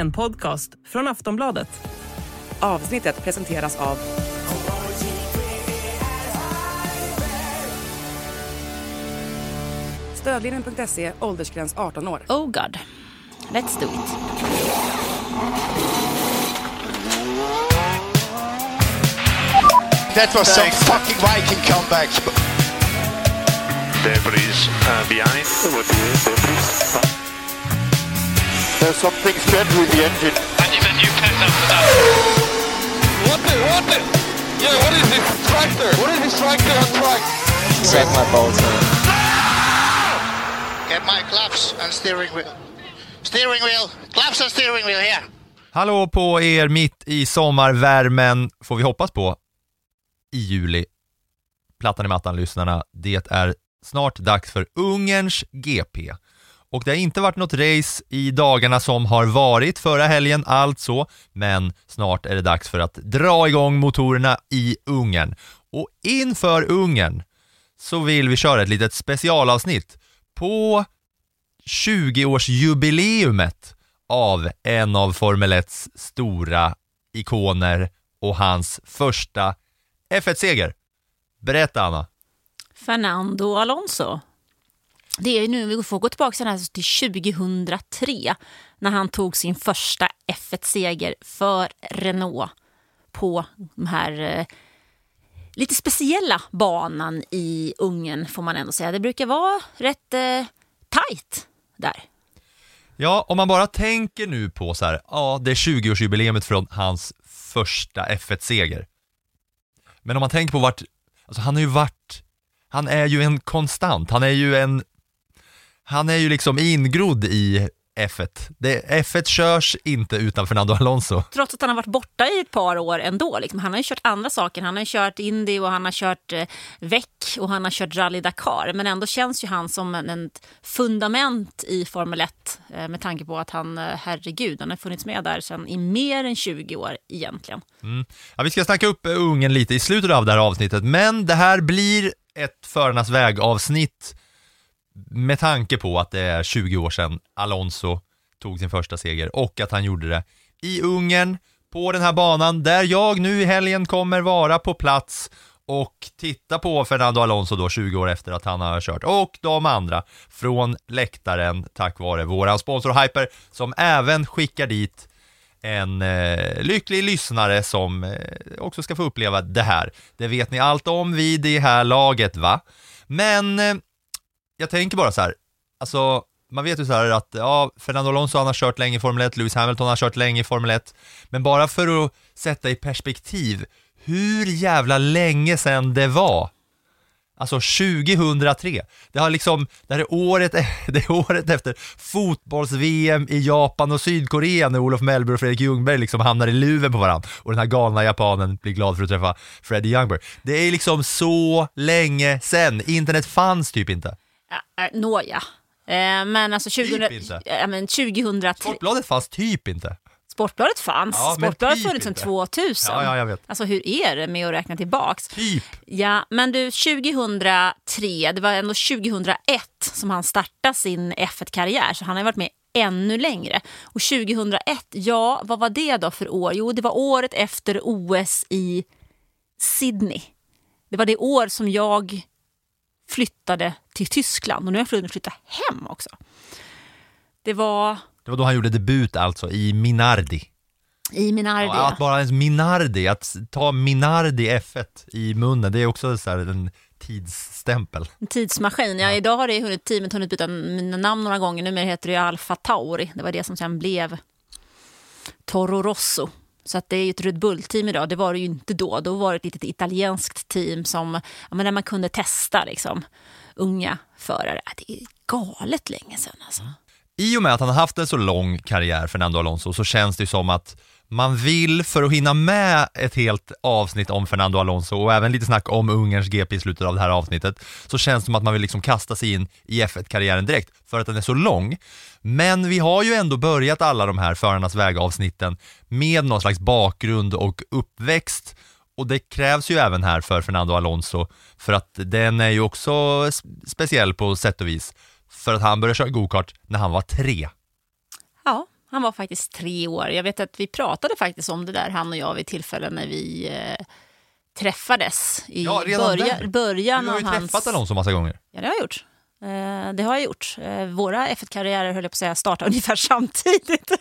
En podcast från Aftonbladet. Avsnittet presenteras av Stödlinjen.se, åldersgräns 18 år. Oh god. Let's do it. That was some fucking Viking comeback. Debris uh, behind. There's something strange with the engine. I need a new test after that. What the, what the? Yeah, what is this tractor? What is this tractor on track? Set my bolts on. Get my claps and steering wheel. Steering wheel. Claps and steering wheel here. Hallå på er mitt i sommarvärmen, får vi hoppas på, i juli. Plattan i mattan-lyssnarna. Det är snart dags för Ungerns GP. Och det har inte varit något race i dagarna som har varit förra helgen alltså, men snart är det dags för att dra igång motorerna i Ungern. Och inför Ungern så vill vi köra ett litet specialavsnitt på 20-årsjubileumet av en av Formel 1s stora ikoner och hans första F1-seger. Berätta Anna. Fernando Alonso. Det är nu, vi får gå tillbaka till 2003 när han tog sin första F1-seger för Renault på de här eh, lite speciella banan i Ungern får man ändå säga. Det brukar vara rätt eh, tajt där. Ja, om man bara tänker nu på så här, ja det är 20-årsjubileumet från hans första F1-seger. Men om man tänker på vart, alltså han har ju varit, han är ju en konstant, han är ju en, han är ju liksom ingrodd i F1. Det, F1 körs inte utan Fernando Alonso. Trots att han har varit borta i ett par år ändå. Liksom. Han har ju kört andra saker. Han har ju kört Indy och han har kört eh, VEC och han har kört Rally Dakar. Men ändå känns ju han som en, en fundament i Formel 1 eh, med tanke på att han, eh, herregud, han har funnits med där sedan i mer än 20 år egentligen. Ja, vi ska snacka upp eh, Ungern lite i slutet av det här avsnittet, men det här blir ett Förarnas väg-avsnitt med tanke på att det är 20 år sedan Alonso tog sin första seger och att han gjorde det i Ungern på den här banan där jag nu i helgen kommer vara på plats och titta på Fernando Alonso då 20 år efter att han har kört och de andra från läktaren tack vare våran sponsor Hyper som även skickar dit en eh, lycklig lyssnare som eh, också ska få uppleva det här. Det vet ni allt om vid det här laget va? Men eh, jag tänker bara så här, alltså man vet ju så här att ja, Fernando Alonso han har kört länge i Formel 1, Lewis Hamilton har kört länge i Formel 1, men bara för att sätta i perspektiv hur jävla länge sedan det var. Alltså 2003. Det har liksom, det här är året, e- det är året efter fotbolls-VM i Japan och Sydkorea när Olof Mellberg och Fredrik Ljungberg liksom hamnar i luven på varandra och den här galna japanen blir glad för att träffa Freddie Youngberg. Det är liksom så länge sedan. Internet fanns typ inte. Ja, Nåja. Eh, men alltså 2000, Typ inte. ja, men 2003, Sportbladet fanns typ inte. Sportbladet fanns. Ja, Sportbladet typ funnits sedan inte. 2000. Ja, ja, jag vet. Alltså hur är det med att räkna tillbaks? Typ. Ja, men du 2003, det var ändå 2001 som han startade sin F1-karriär, så han har varit med ännu längre. Och 2001, ja, vad var det då för år? Jo, det var året efter OS i Sydney. Det var det år som jag flyttade till Tyskland och nu har jag hunnit flytta hem också. Det var Det var då han gjorde debut alltså i Minardi. i Minardi. Ja, att bara ens Minardi, att ta Minardi F1 i munnen, det är också så här en tidsstämpel. En tidsmaskin. Ja, Idag har det hunnit, teamet hunnit byta mina namn några gånger. Numera heter det ju Alfa Tauri. Det var det som sen blev Toro Rosso. Så att det är ju ett Red Bull-team idag. Det var det ju inte då. Då var det ett litet italienskt team som, ja, men där man kunde testa liksom, unga förare. Det är galet länge sedan alltså. I och med att han har haft en så lång karriär, Fernando Alonso, så känns det som att man vill, för att hinna med ett helt avsnitt om Fernando Alonso och även lite snack om Ungerns GP i slutet av det här avsnittet, så känns det som att man vill liksom kasta sig in i F1-karriären direkt, för att den är så lång. Men vi har ju ändå börjat alla de här Förarnas väg-avsnitten med någon slags bakgrund och uppväxt och det krävs ju även här för Fernando Alonso, för att den är ju också speciell på sätt och vis, för att han började köra gokart när han var tre. Han var faktiskt tre år. Jag vet att vi pratade faktiskt om det där, han och jag, vid tillfällen när vi eh, träffades i Ja, redan börja, början Du har ju träffat Alonso massa gånger. Ja, det har jag gjort. Eh, det har jag gjort. Eh, våra F1-karriärer, höll jag på att säga, startade ungefär samtidigt.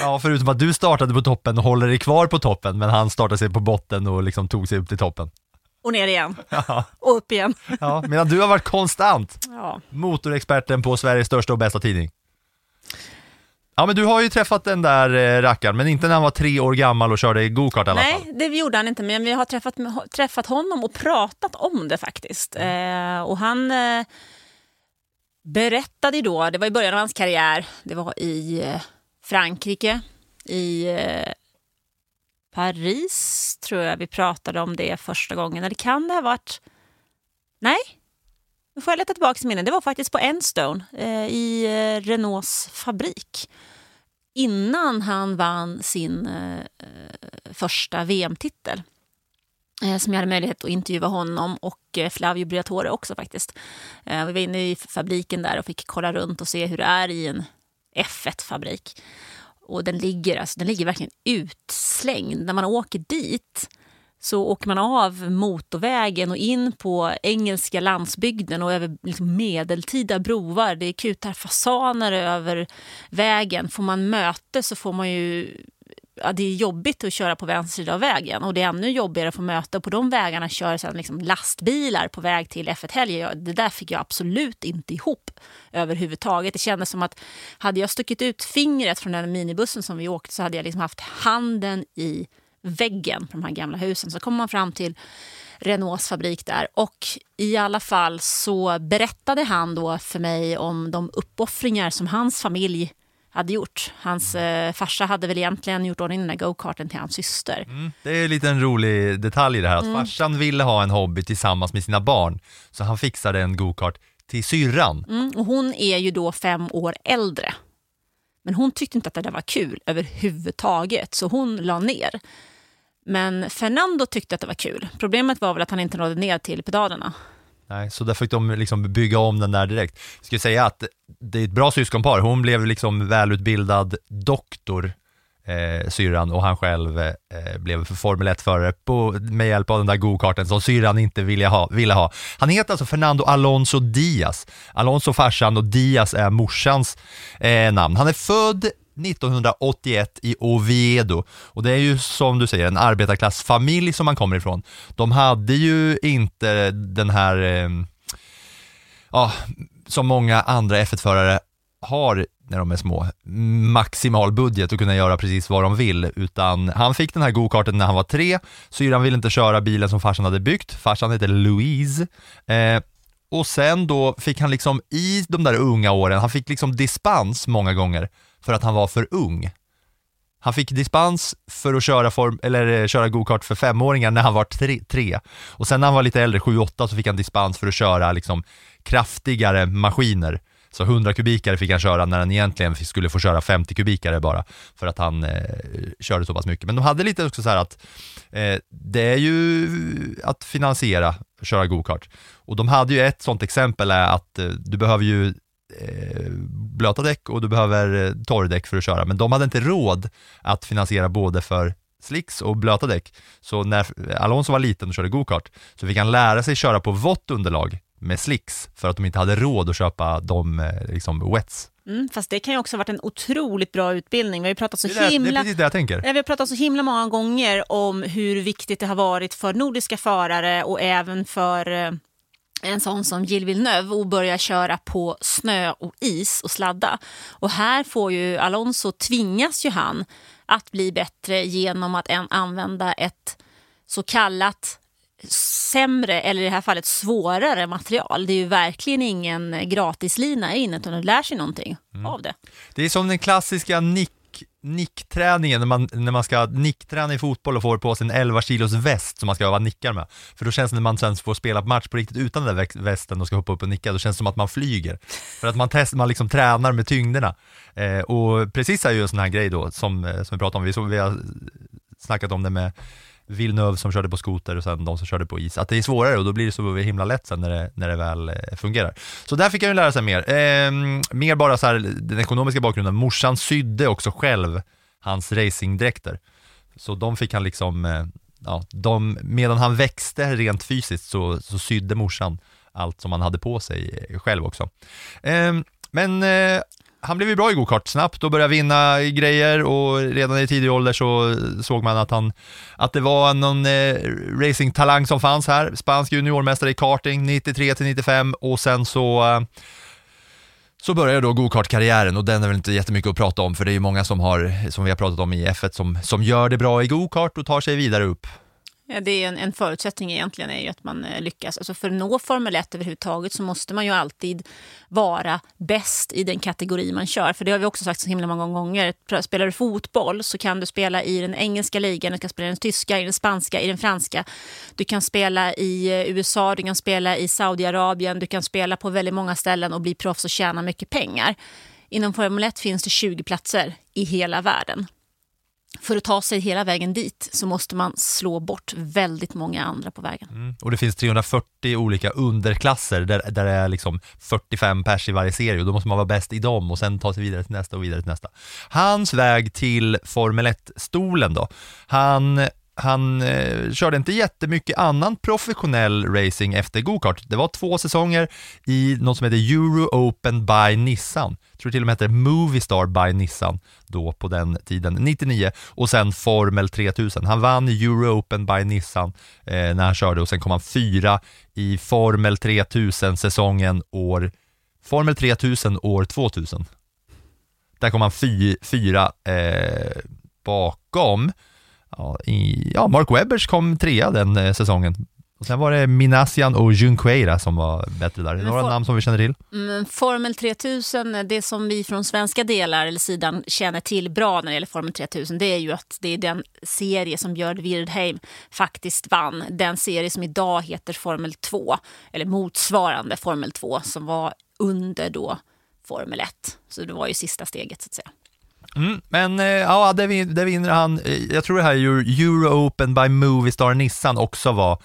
Ja, förutom att du startade på toppen och håller dig kvar på toppen, men han startade sig på botten och liksom tog sig upp till toppen. och ner igen. Ja, Och upp igen. ja, medan du har varit konstant. Ja. Motorexperten på Sveriges största och bästa tidning. Ja, men du har ju träffat den där eh, rackaren, men inte när han var tre år gammal och körde go-kart i alla fall. Nej, det gjorde han inte, men vi har träffat, träffat honom och pratat om det faktiskt. Eh, och han eh, berättade då, det var i början av hans karriär, det var i eh, Frankrike, i eh, Paris tror jag vi pratade om det första gången. Eller kan det ha varit... Nej, nu får jag leta tillbaka i minnet. Det var faktiskt på Enstone eh, i eh, Renaults fabrik innan han vann sin eh, första VM-titel. Eh, som jag hade möjlighet att intervjua honom och eh, Flavio Briatore också faktiskt. Eh, vi var inne i fabriken där och fick kolla runt och se hur det är i en F1-fabrik. Och den ligger, alltså, den ligger verkligen utslängd. När man åker dit så åker man av motorvägen och in på engelska landsbygden och över liksom medeltida broar. Det kutar fasaner över vägen. Får man möte så får man ju... Ja, det är jobbigt att köra på vänster sida av vägen och det är ännu jobbigare att få möte. På de vägarna kör sedan liksom lastbilar på väg till F1-helger. Det där fick jag absolut inte ihop överhuvudtaget. Det kändes som att hade jag stuckit ut fingret från den minibussen som vi åkte så hade jag liksom haft handen i väggen på de här gamla husen. Så kommer man fram till Renaults fabrik där och i alla fall så berättade han då för mig om de uppoffringar som hans familj hade gjort. Hans eh, farsa hade väl egentligen gjort ordning den där go-karten till hans syster. Mm, det är en liten rolig detalj i det här, att farsan ville ha en hobby tillsammans med sina barn, så han fixade en go-kart till syrran. Mm, och hon är ju då fem år äldre. Men hon tyckte inte att det där var kul överhuvudtaget, så hon la ner. Men Fernando tyckte att det var kul. Problemet var väl att han inte nådde ner till pedalerna. Nej, så där fick de liksom bygga om den där direkt. Jag skulle säga att det är ett bra syskonpar. Hon blev liksom välutbildad doktor, eh, syrran, och han själv eh, blev Formel 1-förare med hjälp av den där go-karten som syrran inte ville ha, ville ha. Han heter alltså Fernando Alonso Diaz. Alonso farsan och Diaz är morsans eh, namn. Han är född 1981 i Oviedo. Och det är ju som du säger en arbetarklassfamilj som han kommer ifrån. De hade ju inte den här eh, ja, som många andra F1-förare har när de är små, maximal budget och kunna göra precis vad de vill, utan han fick den här go-karten när han var tre, syrran ville inte köra bilen som farsan hade byggt, farsan heter Louise, eh, och sen då fick han liksom i de där unga åren, han fick liksom dispens många gånger för att han var för ung. Han fick dispens för att köra, form, eller, eh, köra go-kart för femåringar när han var tre, tre. Och sen när han var lite äldre, 7-8, så fick han dispens för att köra liksom kraftigare maskiner. Så 100 kubikare fick han köra när han egentligen skulle få köra 50 kubikare bara, för att han eh, körde så pass mycket. Men de hade lite också så här att eh, det är ju att finansiera, köra go-kart. Och de hade ju ett sånt exempel är att eh, du behöver ju blöta däck och du behöver eh, torrdäck för att köra, men de hade inte råd att finansiera både för slicks och blöta däck. Så när Alonso var liten och körde go-kart så fick han lära sig köra på vått underlag med slicks för att de inte hade råd att köpa de eh, liksom wets. Mm, fast det kan ju också ha varit en otroligt bra utbildning. Vi har pratat så Det är, det, det är himla... det jag tänker. Vi har pratat så himla många gånger om hur viktigt det har varit för nordiska förare och även för eh, en sån som Gilles Villeneuve att börja köra på snö och is och sladda. Och här får ju Alonso, tvingas ju han att bli bättre genom att en, använda ett så kallat sämre, eller i det här fallet svårare material. Det är ju verkligen ingen gratislina in utan du lär sig någonting av det. Det är som den klassiska nick nickträningen när man, när man ska nickträna i fotboll och får på sig en 11 kilos väst som man ska öva nickar med. För då känns det när man sen får spela match på riktigt utan den där västen och ska hoppa upp och nicka, då känns det som att man flyger. För att man, test, man liksom tränar med tyngderna. Eh, och precis är ju en sån här grej då som, eh, som vi pratade om, vi, så, vi har snackat om det med Villeneuve som körde på skoter och sen de som körde på is, att det är svårare och då blir det så himla lätt sen när det, när det väl eh, fungerar. Så där fick jag ju lära sig mer. Eh, mer bara så här, den ekonomiska bakgrunden, morsan sydde också själv hans racingdräkter. Så de fick han liksom, eh, ja, de, medan han växte rent fysiskt så, så sydde morsan allt som han hade på sig eh, själv också. Eh, men eh, han blev ju bra i gokart snabbt och började vinna grejer och redan i tidig ålder så såg man att han, att det var någon eh, racingtalang som fanns här. Spansk juniormästare i karting 93 till 95 och sen så eh, så började då gokartkarriären och den är väl inte jättemycket att prata om för det är ju många som har, som vi har pratat om i F1 som, som gör det bra i gokart och tar sig vidare upp. Ja, det är en, en förutsättning egentligen är ju att man eh, lyckas. Alltså för att nå Formel 1 överhuvudtaget så måste man ju alltid vara bäst i den kategori man kör. För det har vi också sagt så himla många gånger. Spelar du fotboll så kan du spela i den engelska ligan, du kan spela i den tyska, i den spanska, i den franska. Du kan spela i eh, USA, du kan spela i Saudiarabien, du kan spela på väldigt många ställen och bli proffs och tjäna mycket pengar. Inom Formel 1 finns det 20 platser i hela världen för att ta sig hela vägen dit så måste man slå bort väldigt många andra på vägen. Mm. Och det finns 340 olika underklasser där, där det är liksom 45 pers i varje serie och då måste man vara bäst i dem och sen ta sig vidare till nästa och vidare till nästa. Hans väg till Formel 1-stolen då. Han han eh, körde inte jättemycket annan professionell racing efter gokart. Det var två säsonger i något som heter Euro Open by Nissan. Jag tror det till och med hette Movistar by Nissan då på den tiden, 99 och sen Formel 3000. Han vann Euro Open by Nissan eh, när han körde och sen kom han fyra i Formel 3000 säsongen år Formel 3000 år 2000. Där kom han fy, fyra eh, bakom ja, i, ja, Mark Webbers kom trea den eh, säsongen. Och sen var det Minasian och Junqueira som var bättre där. Några for, namn som vi känner till? Mm, Formel 3000, det som vi från svenska delar eller sidan känner till bra när det gäller Formel 3000, det är ju att det är den serie som Björn Wirdheim faktiskt vann. Den serie som idag heter Formel 2, eller motsvarande Formel 2, som var under då Formel 1. Så det var ju sista steget så att säga. Mm, men eh, ja, det, det vinner han. Eh, jag tror det här Euro Open by Movistar Nissan också var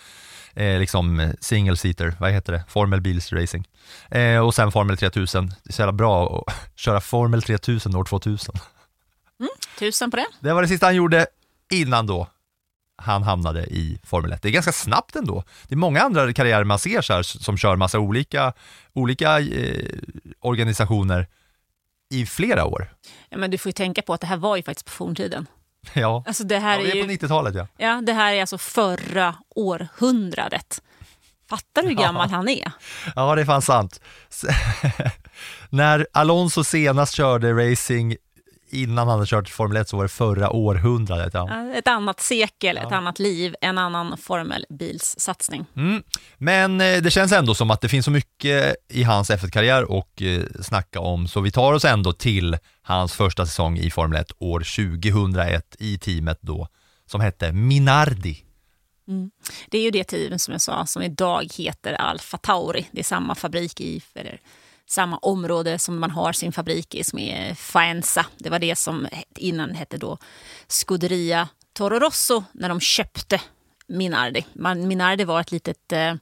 eh, liksom single seater, vad heter det, Formel Bils Racing. Eh, och sen Formel 3000, det är så jävla bra att köra Formel 3000 år 2000. Mm, tusen på det. Det var det sista han gjorde innan då han hamnade i Formel 1. Det är ganska snabbt ändå. Det är många andra karriärer man ser så här, som kör massa olika, olika eh, organisationer i flera år. Ja, men du får ju tänka på att det här var ju faktiskt på forntiden. Ja, alltså det här ja det är, är på 90-talet ja. Ja, det här är alltså förra århundradet. Fattar du hur gammal ja. han är? Ja, det är fan sant. När Alonso senast körde racing innan han hade kört Formel 1 så var det förra århundradet. Ja. Ett annat sekel, ja. ett annat liv, en annan formelbilssatsning. Mm. Men eh, det känns ändå som att det finns så mycket i hans F1-karriär och eh, snacka om, så vi tar oss ändå till hans första säsong i Formel 1 år 2001 i teamet då, som hette Minardi. Mm. Det är ju det teamet som jag sa som idag heter Alfa Tauri. Det är samma fabrik i, eller samma område som man har sin fabrik i, som är Faenza. Det var det som innan hette då Scuderia Toro Rosso när de köpte Minardi. Minardi var ett litet eh,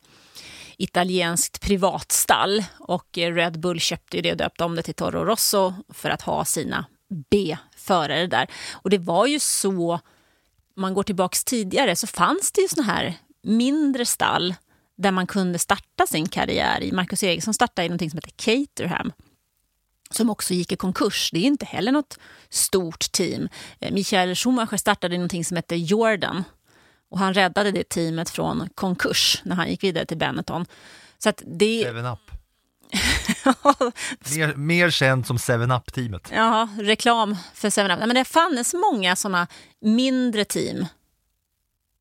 italienskt privatstall och Red Bull köpte det och döpte om det till Toro Rosso för att ha sina B-förare där. Och det var ju så, om man går tillbaks tidigare, så fanns det ju såna här mindre stall där man kunde starta sin karriär i. Marcus Eriksson startade i något som heter Caterham som också gick i konkurs. Det är inte heller något stort team. Eh, Michael Schumacher startade i något som heter Jordan och han räddade det teamet från konkurs när han gick vidare till Benetton. Så att det... Seven Up. mer, mer känt som 7-Up-teamet. Ja, reklam för 7-Up. Men det fanns många sådana mindre team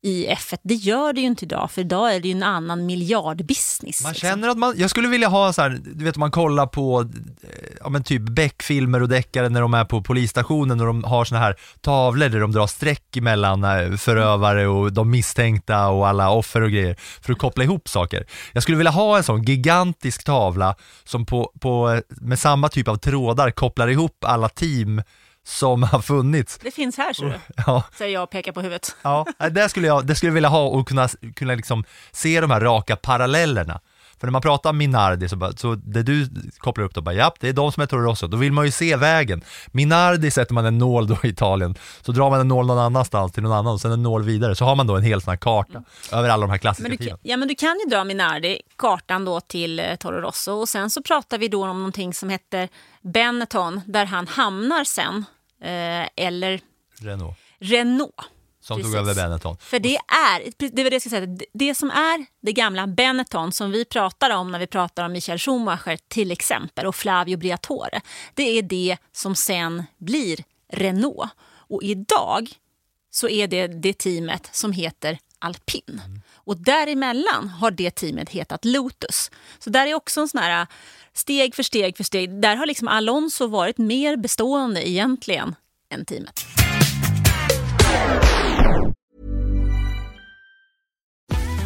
i F1. Det gör det ju inte idag, för idag är det ju en annan miljardbusiness. Man liksom. känner att man, jag skulle vilja ha så här, du vet om man kollar på, eh, ja men typ Beck-filmer och deckare när de är på polisstationen och de har såna här tavlor där de drar streck mellan eh, förövare och de misstänkta och alla offer och grejer för att koppla ihop saker. Jag skulle vilja ha en sån gigantisk tavla som på, på, med samma typ av trådar kopplar ihop alla team som har funnits. Det finns här, ser du. Ja, Säger jag och pekar på huvudet. ja. det skulle jag det skulle jag vilja ha och kunna, kunna liksom se de här raka parallellerna. För när man pratar om Minardi så, bara, så det du kopplar upp då bara, japp, det är de som är Toro då vill man ju se vägen. Minardi sätter man en nål då i Italien, så drar man en nål någon annanstans till någon annan och sen en nål vidare, så har man då en hel sån här karta över alla de här klassiska Men du, ja, men du kan ju dra Minardi, kartan då till eh, Toro Rosso och sen så pratar vi då om någonting som heter Benetton där han hamnar sen. Eh, eller Renault, Renault. som Precis. tog över Benetton. För det är, det var det jag ska säga, det- det som är det gamla Benetton som vi pratar om när vi pratar om Michael Schumacher till exempel och Flavio Briatore. Det är det som sen blir Renault. Och idag så är det det teamet som heter Alpin. Och däremellan har det teamet hetat Lotus. Så där är också en sån här äh, steg för steg för steg. Där har liksom Alonso varit mer bestående egentligen än teamet.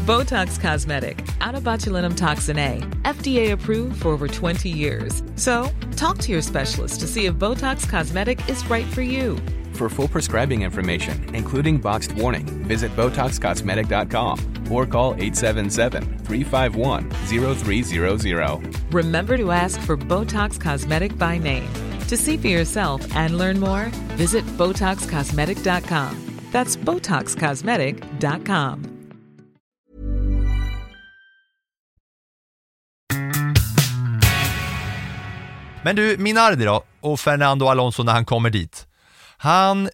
Botox Cosmetic, out of botulinum toxin A, FDA approved for over 20 years. So, talk to your specialist to see if Botox Cosmetic is right for you. For full prescribing information, including boxed warning, visit BotoxCosmetic.com or call 877-351-0300. Remember to ask for Botox Cosmetic by name. To see for yourself and learn more, visit BotoxCosmetic.com. That's BotoxCosmetic.com. Men du, Minardi då, och Fernando Alonso när han kommer dit. Han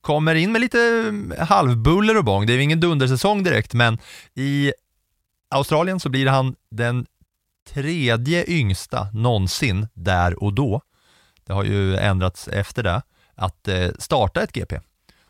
kommer in med lite mm, halvbuller och bång, det är ju ingen dundersäsong direkt, men i Australien så blir han den tredje yngsta någonsin där och då. Det har ju ändrats efter det, att eh, starta ett GP.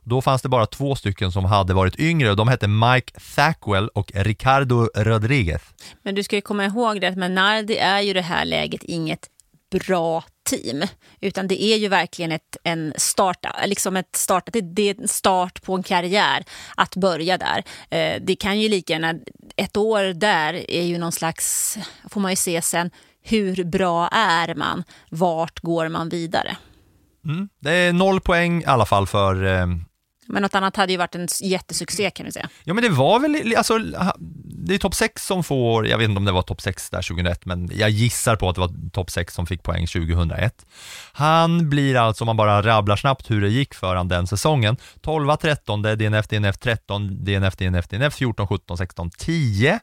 Då fanns det bara två stycken som hade varit yngre och de hette Mike Thackwell och Ricardo Rodriguez. Men du ska ju komma ihåg det att Menardi är ju det här läget inget bra team. Utan det är ju verkligen ett, en start, liksom ett start, det det är en start på en karriär att börja där. Eh, det kan ju lika gärna, ett år där är ju någon slags, får man ju se sen, hur bra är man? Vart går man vidare? Mm. Det är noll poäng i alla fall för eh, men något annat hade ju varit en jättesuccé kan vi säga. Ja men det var väl, alltså, det är topp 6 som får, jag vet inte om det var topp 6 där 2001, men jag gissar på att det var topp 6 som fick poäng 2001. Han blir alltså, om man bara rabblar snabbt hur det gick för han den säsongen, 12, 13, DNF, DNF 13, DNF, DNF, DNF 14, 17, 16, 10.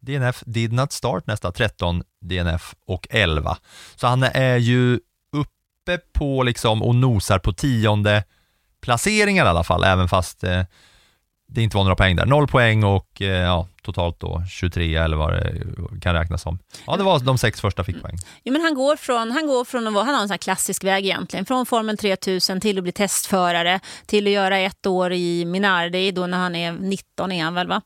DNF did not start nästa 13, DNF och 11. Så han är ju uppe på liksom och nosar på tionde placeringar i alla fall, även fast eh, det inte var några poäng där. Noll poäng och eh, ja, totalt då 23 eller vad det kan räknas som. Ja, det var de sex första fick poäng. Jo, men han går från, han går från att vara, han har en sån här klassisk väg egentligen, från Formel 3000 till att bli testförare, till att göra ett år i Minardi, då när han är 19 är han väl va?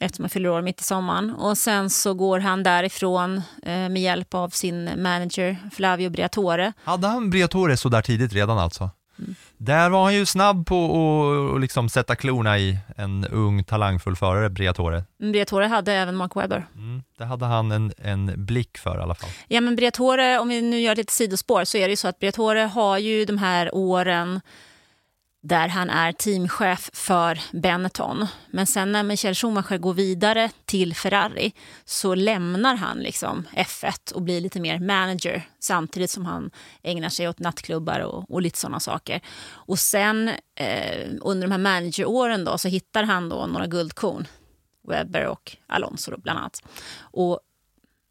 Eftersom han fyller år mitt i sommaren. Och sen så går han därifrån eh, med hjälp av sin manager Flavio Briatore. Hade han Briatore så där tidigt redan alltså? Där var han ju snabb på att och liksom sätta klorna i en ung talangfull förare, Briatore. Briatore hade även Mark Webber. Mm, det hade han en, en blick för i alla fall. Ja men Briatore, om vi nu gör lite sidospår, så är det ju så att Briatore har ju de här åren där han är teamchef för Benetton. Men sen när Michael Schumacher går vidare till Ferrari så lämnar han liksom F1 och blir lite mer manager samtidigt som han ägnar sig åt nattklubbar och, och lite sådana saker. Och sen eh, under de här manageråren då så hittar han då några guldkorn, Webber och Alonso då, bland annat. Och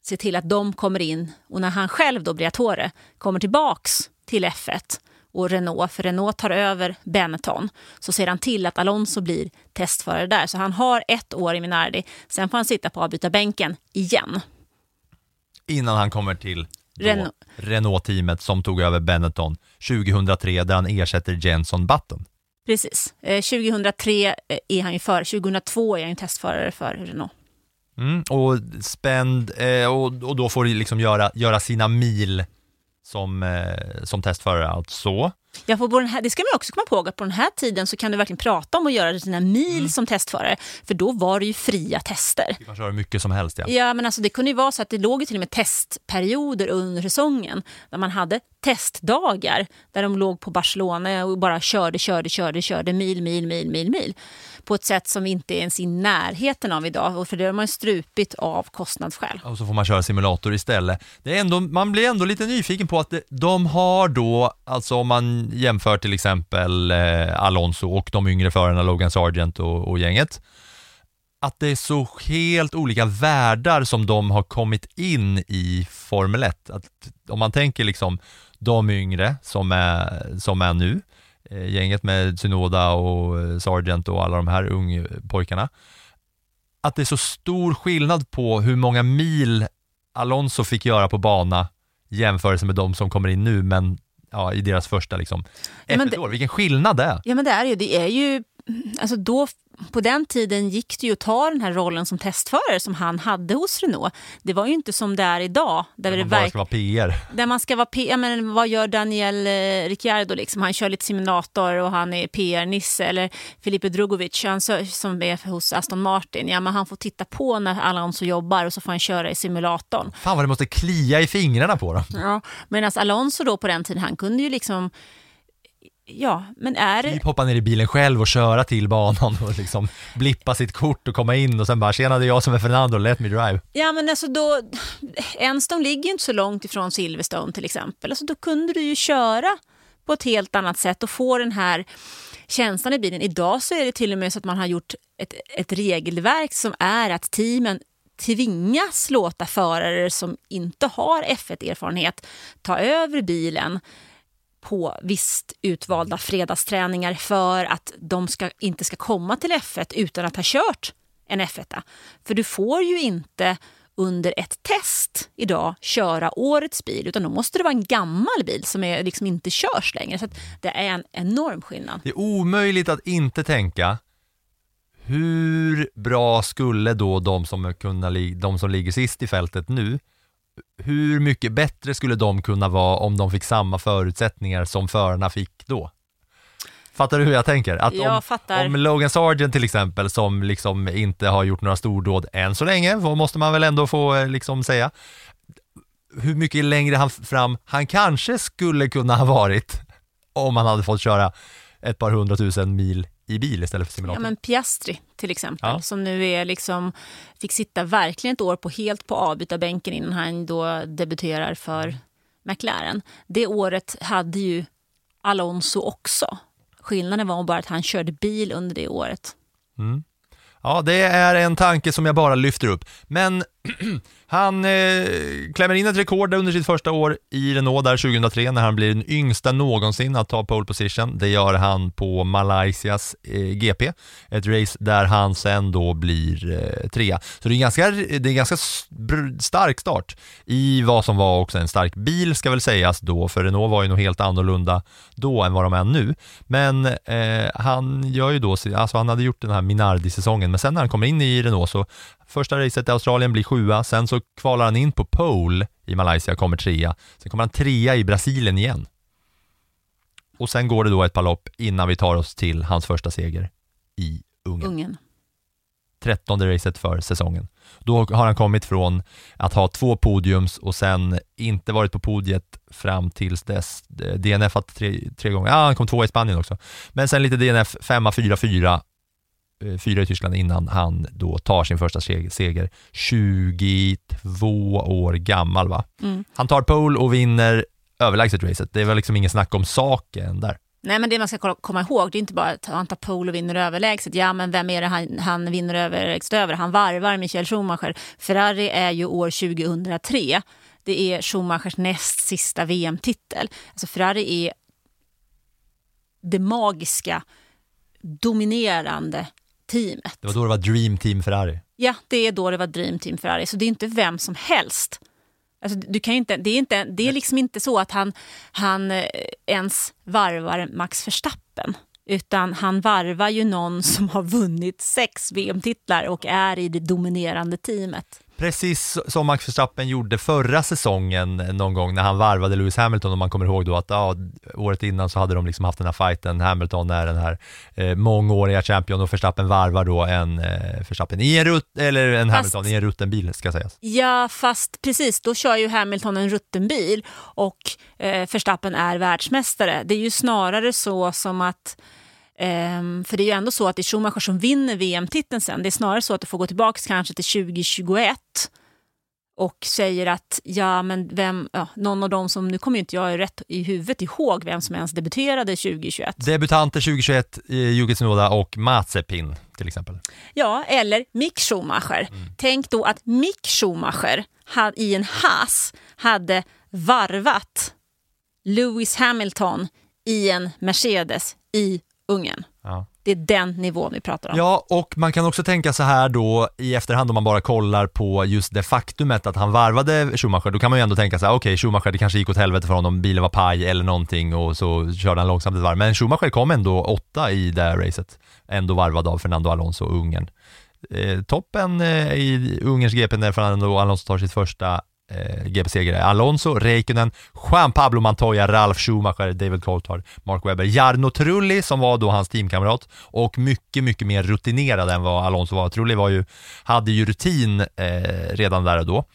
ser till att de kommer in och när han själv då, Briatore, kommer tillbaks till F1 och Renault, för Renault tar över Benetton, så ser han till att Alonso blir testförare där. Så han har ett år i Minardi, sen får han sitta på avbytarbänken igen. Innan han kommer till Renault. Renault-teamet som tog över Benetton 2003 där han ersätter Jenson Button. Precis. Eh, 2003 är han ju för, 2002 är han ju testförare för Renault. Mm, och spänd, eh, och, och då får liksom göra, göra sina mil som, eh, som testförare alltså. Ja, på den här, det ska man också komma ihåg att på den här tiden så kan du verkligen prata om att göra sina mil Mm. som testförare. För då var det ju fria tester. Du kan köra mycket som helst ja. Ja, men alltså det kunde ju vara så att det låg till och med testperioder under säsongen där man hade testdagar där de låg på Barcelona och bara körde, körde, körde, körde mil, mil, mil, mil, mil på ett sätt som vi inte är ens i närheten av idag. Och för det har man strupit av kostnadsskäl. Och så får man köra simulator istället. Det är ändå, man blir ändå lite nyfiken på att det, de har då, alltså om man jämför till exempel eh, Alonso och de yngre förarna Logan Sargent och, och gänget, att det är så helt olika världar som de har kommit in i Formel 1. Att om man tänker liksom de yngre som är, som är nu, gänget med Synoda och eh, Sargent och alla de här ungpojkarna, att det är så stor skillnad på hur många mil Alonso fick göra på bana jämförelse med de som kommer in nu, men ja, i deras första liksom, Ja, men ett det- år. Vilken skillnad det är! Ja men det är ju, det är ju, alltså då, på den tiden gick det ju att ta den här rollen som testförare som han hade hos Renault. Det var ju inte som det är idag. Där, det Man bara ska vara PR. där man ska vara P- ja, men vad gör Daniel eh, Ricciardo liksom? Han kör lite simulator och han är PR-nisse. Eller Filipe Drugovic han som är hos Aston Martin. Ja, men han får titta på när Alonso jobbar och så får han köra i simulatorn. Fan vad det måste klia i fingrarna på dem. Ja. Medan Alonso då på den tiden, han kunde ju liksom Ja, men är det... Typ hoppa ner i bilen själv och köra till banan och liksom blippa sitt kort och komma in och sen bara “tjena det är jag som är Fernando, let me drive”. Ja men alltså då, Enstone ligger ju inte så långt ifrån Silverstone till exempel. Alltså då kunde du ju köra på ett helt annat sätt och få den här känslan i bilen. Idag så är det till och med så att man har gjort ett, ett regelverk som är att teamen tvingas låta förare som inte har F1-erfarenhet ta över bilen på visst utvalda fredagsträningar för att de ska, inte ska komma till F1 utan att ha kört en F1. För du får ju inte under ett test idag köra årets bil utan då måste det vara en gammal bil som är, liksom inte körs längre. Så att det är en enorm skillnad. Det är omöjligt att inte tänka hur bra skulle då de som, kunna, de som ligger sist i fältet nu, hur mycket bättre skulle de kunna vara om de fick samma förutsättningar som förarna fick då? Fattar du hur jag tänker? Att Jag om, fattar. om Logan Sargent till exempel, som liksom inte har gjort några stordåd än så länge, vad måste man väl ändå få eh, liksom säga, hur mycket längre han fram han kanske skulle kunna ha varit om han hade fått köra ett par hundratusen mil i bil istället för Ja, simulator. men Piastri till exempel, Ja. som nu är liksom, fick sitta verkligen ett år på helt på avbytarbänken innan han då debuterar för McLaren. Det året hade ju Alonso också. Skillnaden var bara att han körde bil under det året. Mm. Ja, det är en tanke som jag bara lyfter upp. Men han eh, klämmer in ett rekord under sitt första år i Renault där 2003 när han blir den yngsta någonsin att ta pole position. Det gör han på Malaysias eh, GP, ett race där han sen då blir eh, trea. Så det är en ganska, det är en ganska stark start i vad som var också en stark bil ska väl sägas då, för Renault var ju nog helt annorlunda då än vad de är nu. Men eh, han gör ju då, alltså han hade gjort den här Minardi-säsongen, men sen när han kommer in i Renault så första racet i Australien blir sjua, sen så kvalar han in på pole i Malaysia, kommer trea, sen kommer han trea i Brasilien igen. Och sen går det då ett par lopp innan vi tar oss till hans första seger i Ungern. Ungen. trettonde racet för säsongen. Då har han kommit från att ha två podiums och sen inte varit på podiet fram tills dess. DNF tre, tre gånger, ja han kom två i Spanien också. Men sen lite DNF, femma, fyra, fyra, fyra i Tyskland innan han då tar sin första seg- seger. 22 år gammal va? Mm. Han tar pole och vinner överlägset racet. Det är väl liksom ingen snack om saken där. Nej, men det man ska komma ihåg, det är inte bara att han tar pole och vinner överlägset. Ja, men vem är det han, han vinner överlägset över? Han varvar Michael Schumacher. Ferrari är ju år 2003. Det är Schumachers näst sista VM-titel. Alltså Ferrari är det magiska, dominerande teamet. Det var då det var Dream Team Ferrari. Ja, det är då det var Dream Team Ferrari. Så det är inte vem som helst. Alltså, du kan inte, det, är inte, det är liksom inte så att han, han eh, ens varvar Max Verstappen. Utan han varvar ju någon som har vunnit sex VM-titlar och är i det dominerande teamet. Precis som Max Verstappen gjorde förra säsongen någon gång när han varvade Lewis Hamilton om man kommer ihåg då att ja, året innan så hade de liksom haft den här fighten, Hamilton är den här eh, mångåriga champion och Verstappen varvar då en eh, Verstappen i en rutt, eller en Fast- Hamilton i en rutten bil ska sägas. Ja, fast precis, då kör ju Hamilton en rutten bil och eh, Verstappen är världsmästare. Det är ju snarare så som att ehm, för det är ju ändå så att det är Schumacher som vinner VM-titeln sen. Det är snarare så att du får gå tillbaka kanske till 2021 och säger att ja, men vem, ja, någon av dem som, nu kommer ju inte jag rätt i huvudet ihåg vem som ens debuterade 2021. Debutanter 2021, eh, Yuki Tsunoda och Mazepin till exempel. Ja, eller Mick Schumacher. Tänk då att Mick Schumacher had, i en Haas hade varvat Lewis Hamilton i en Mercedes i Ungern. Ja. Det är den nivån vi pratar om. Ja, och man kan också tänka så här då i efterhand om man bara kollar på just det faktumet att han varvade Schumacher, då kan man ju ändå tänka så här, okej Schumacher, det kanske gick åt helvete för honom, bilen var paj eller någonting och så körde han långsamt ett varv. Men Schumacher kom ändå åtta i det här racet, ändå varvad av Fernando Alonso och Ungern. Eh, toppen eh, i Ungerns GP när Fernando Alonso tar sitt första eh, GP-segrare är Alonso, Räikkönen, Juan Pablo Montoya, Ralf Schumacher, David Coulthard, Mark Webber, Jarno Trulli som var då hans teamkamrat och mycket, mycket mer rutinerad än vad Alonso var. Trulli var ju, hade ju rutin eh, redan där och då.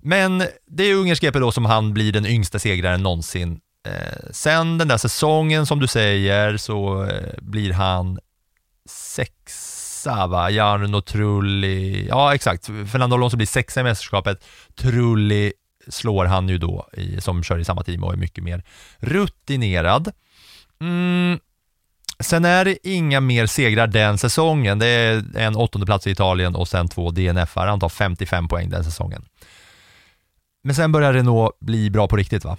Men det är Ungerns GP då som han blir den yngsta segraren någonsin. Eh, sen den där säsongen som du säger så eh, blir han sexa va, Jarno Trulli, ja exakt, Fernando Alonso blir sexa i mästerskapet, Trulli slår han ju då i, som kör i samma team och är mycket mer rutinerad. Mm. Sen är det inga mer segrar den säsongen. Det är en åttonde plats i Italien och sen två DNF-ar. Han tar 55 poäng den säsongen. Men sen börjar Renault bli bra på riktigt va?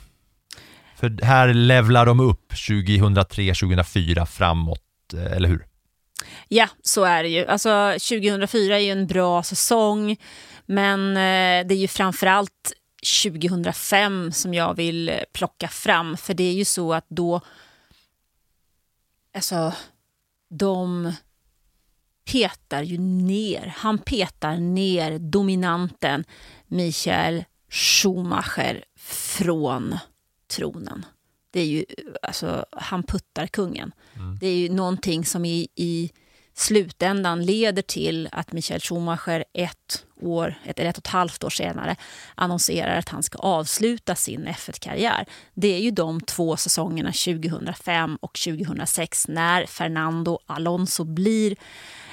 För här levlar de upp 2003-2004 framåt, eh, eller hur? Ja, så är det ju. Alltså, 2004 är ju en bra säsong, men eh, det är ju framförallt 2005 som jag vill plocka fram. För det är ju så att då... Alltså, de petar ju ner. Han petar ner dominanten Michael Schumacher från tronen. Det är ju, alltså, han puttar kungen. Det är ju någonting som i, i slutändan leder till att Michael Schumacher ett år, ett eller ett och ett halvt år senare annonserar att han ska avsluta sin F1-karriär. Det är ju de två säsongerna 2005 och 2006 när Fernando Alonso blir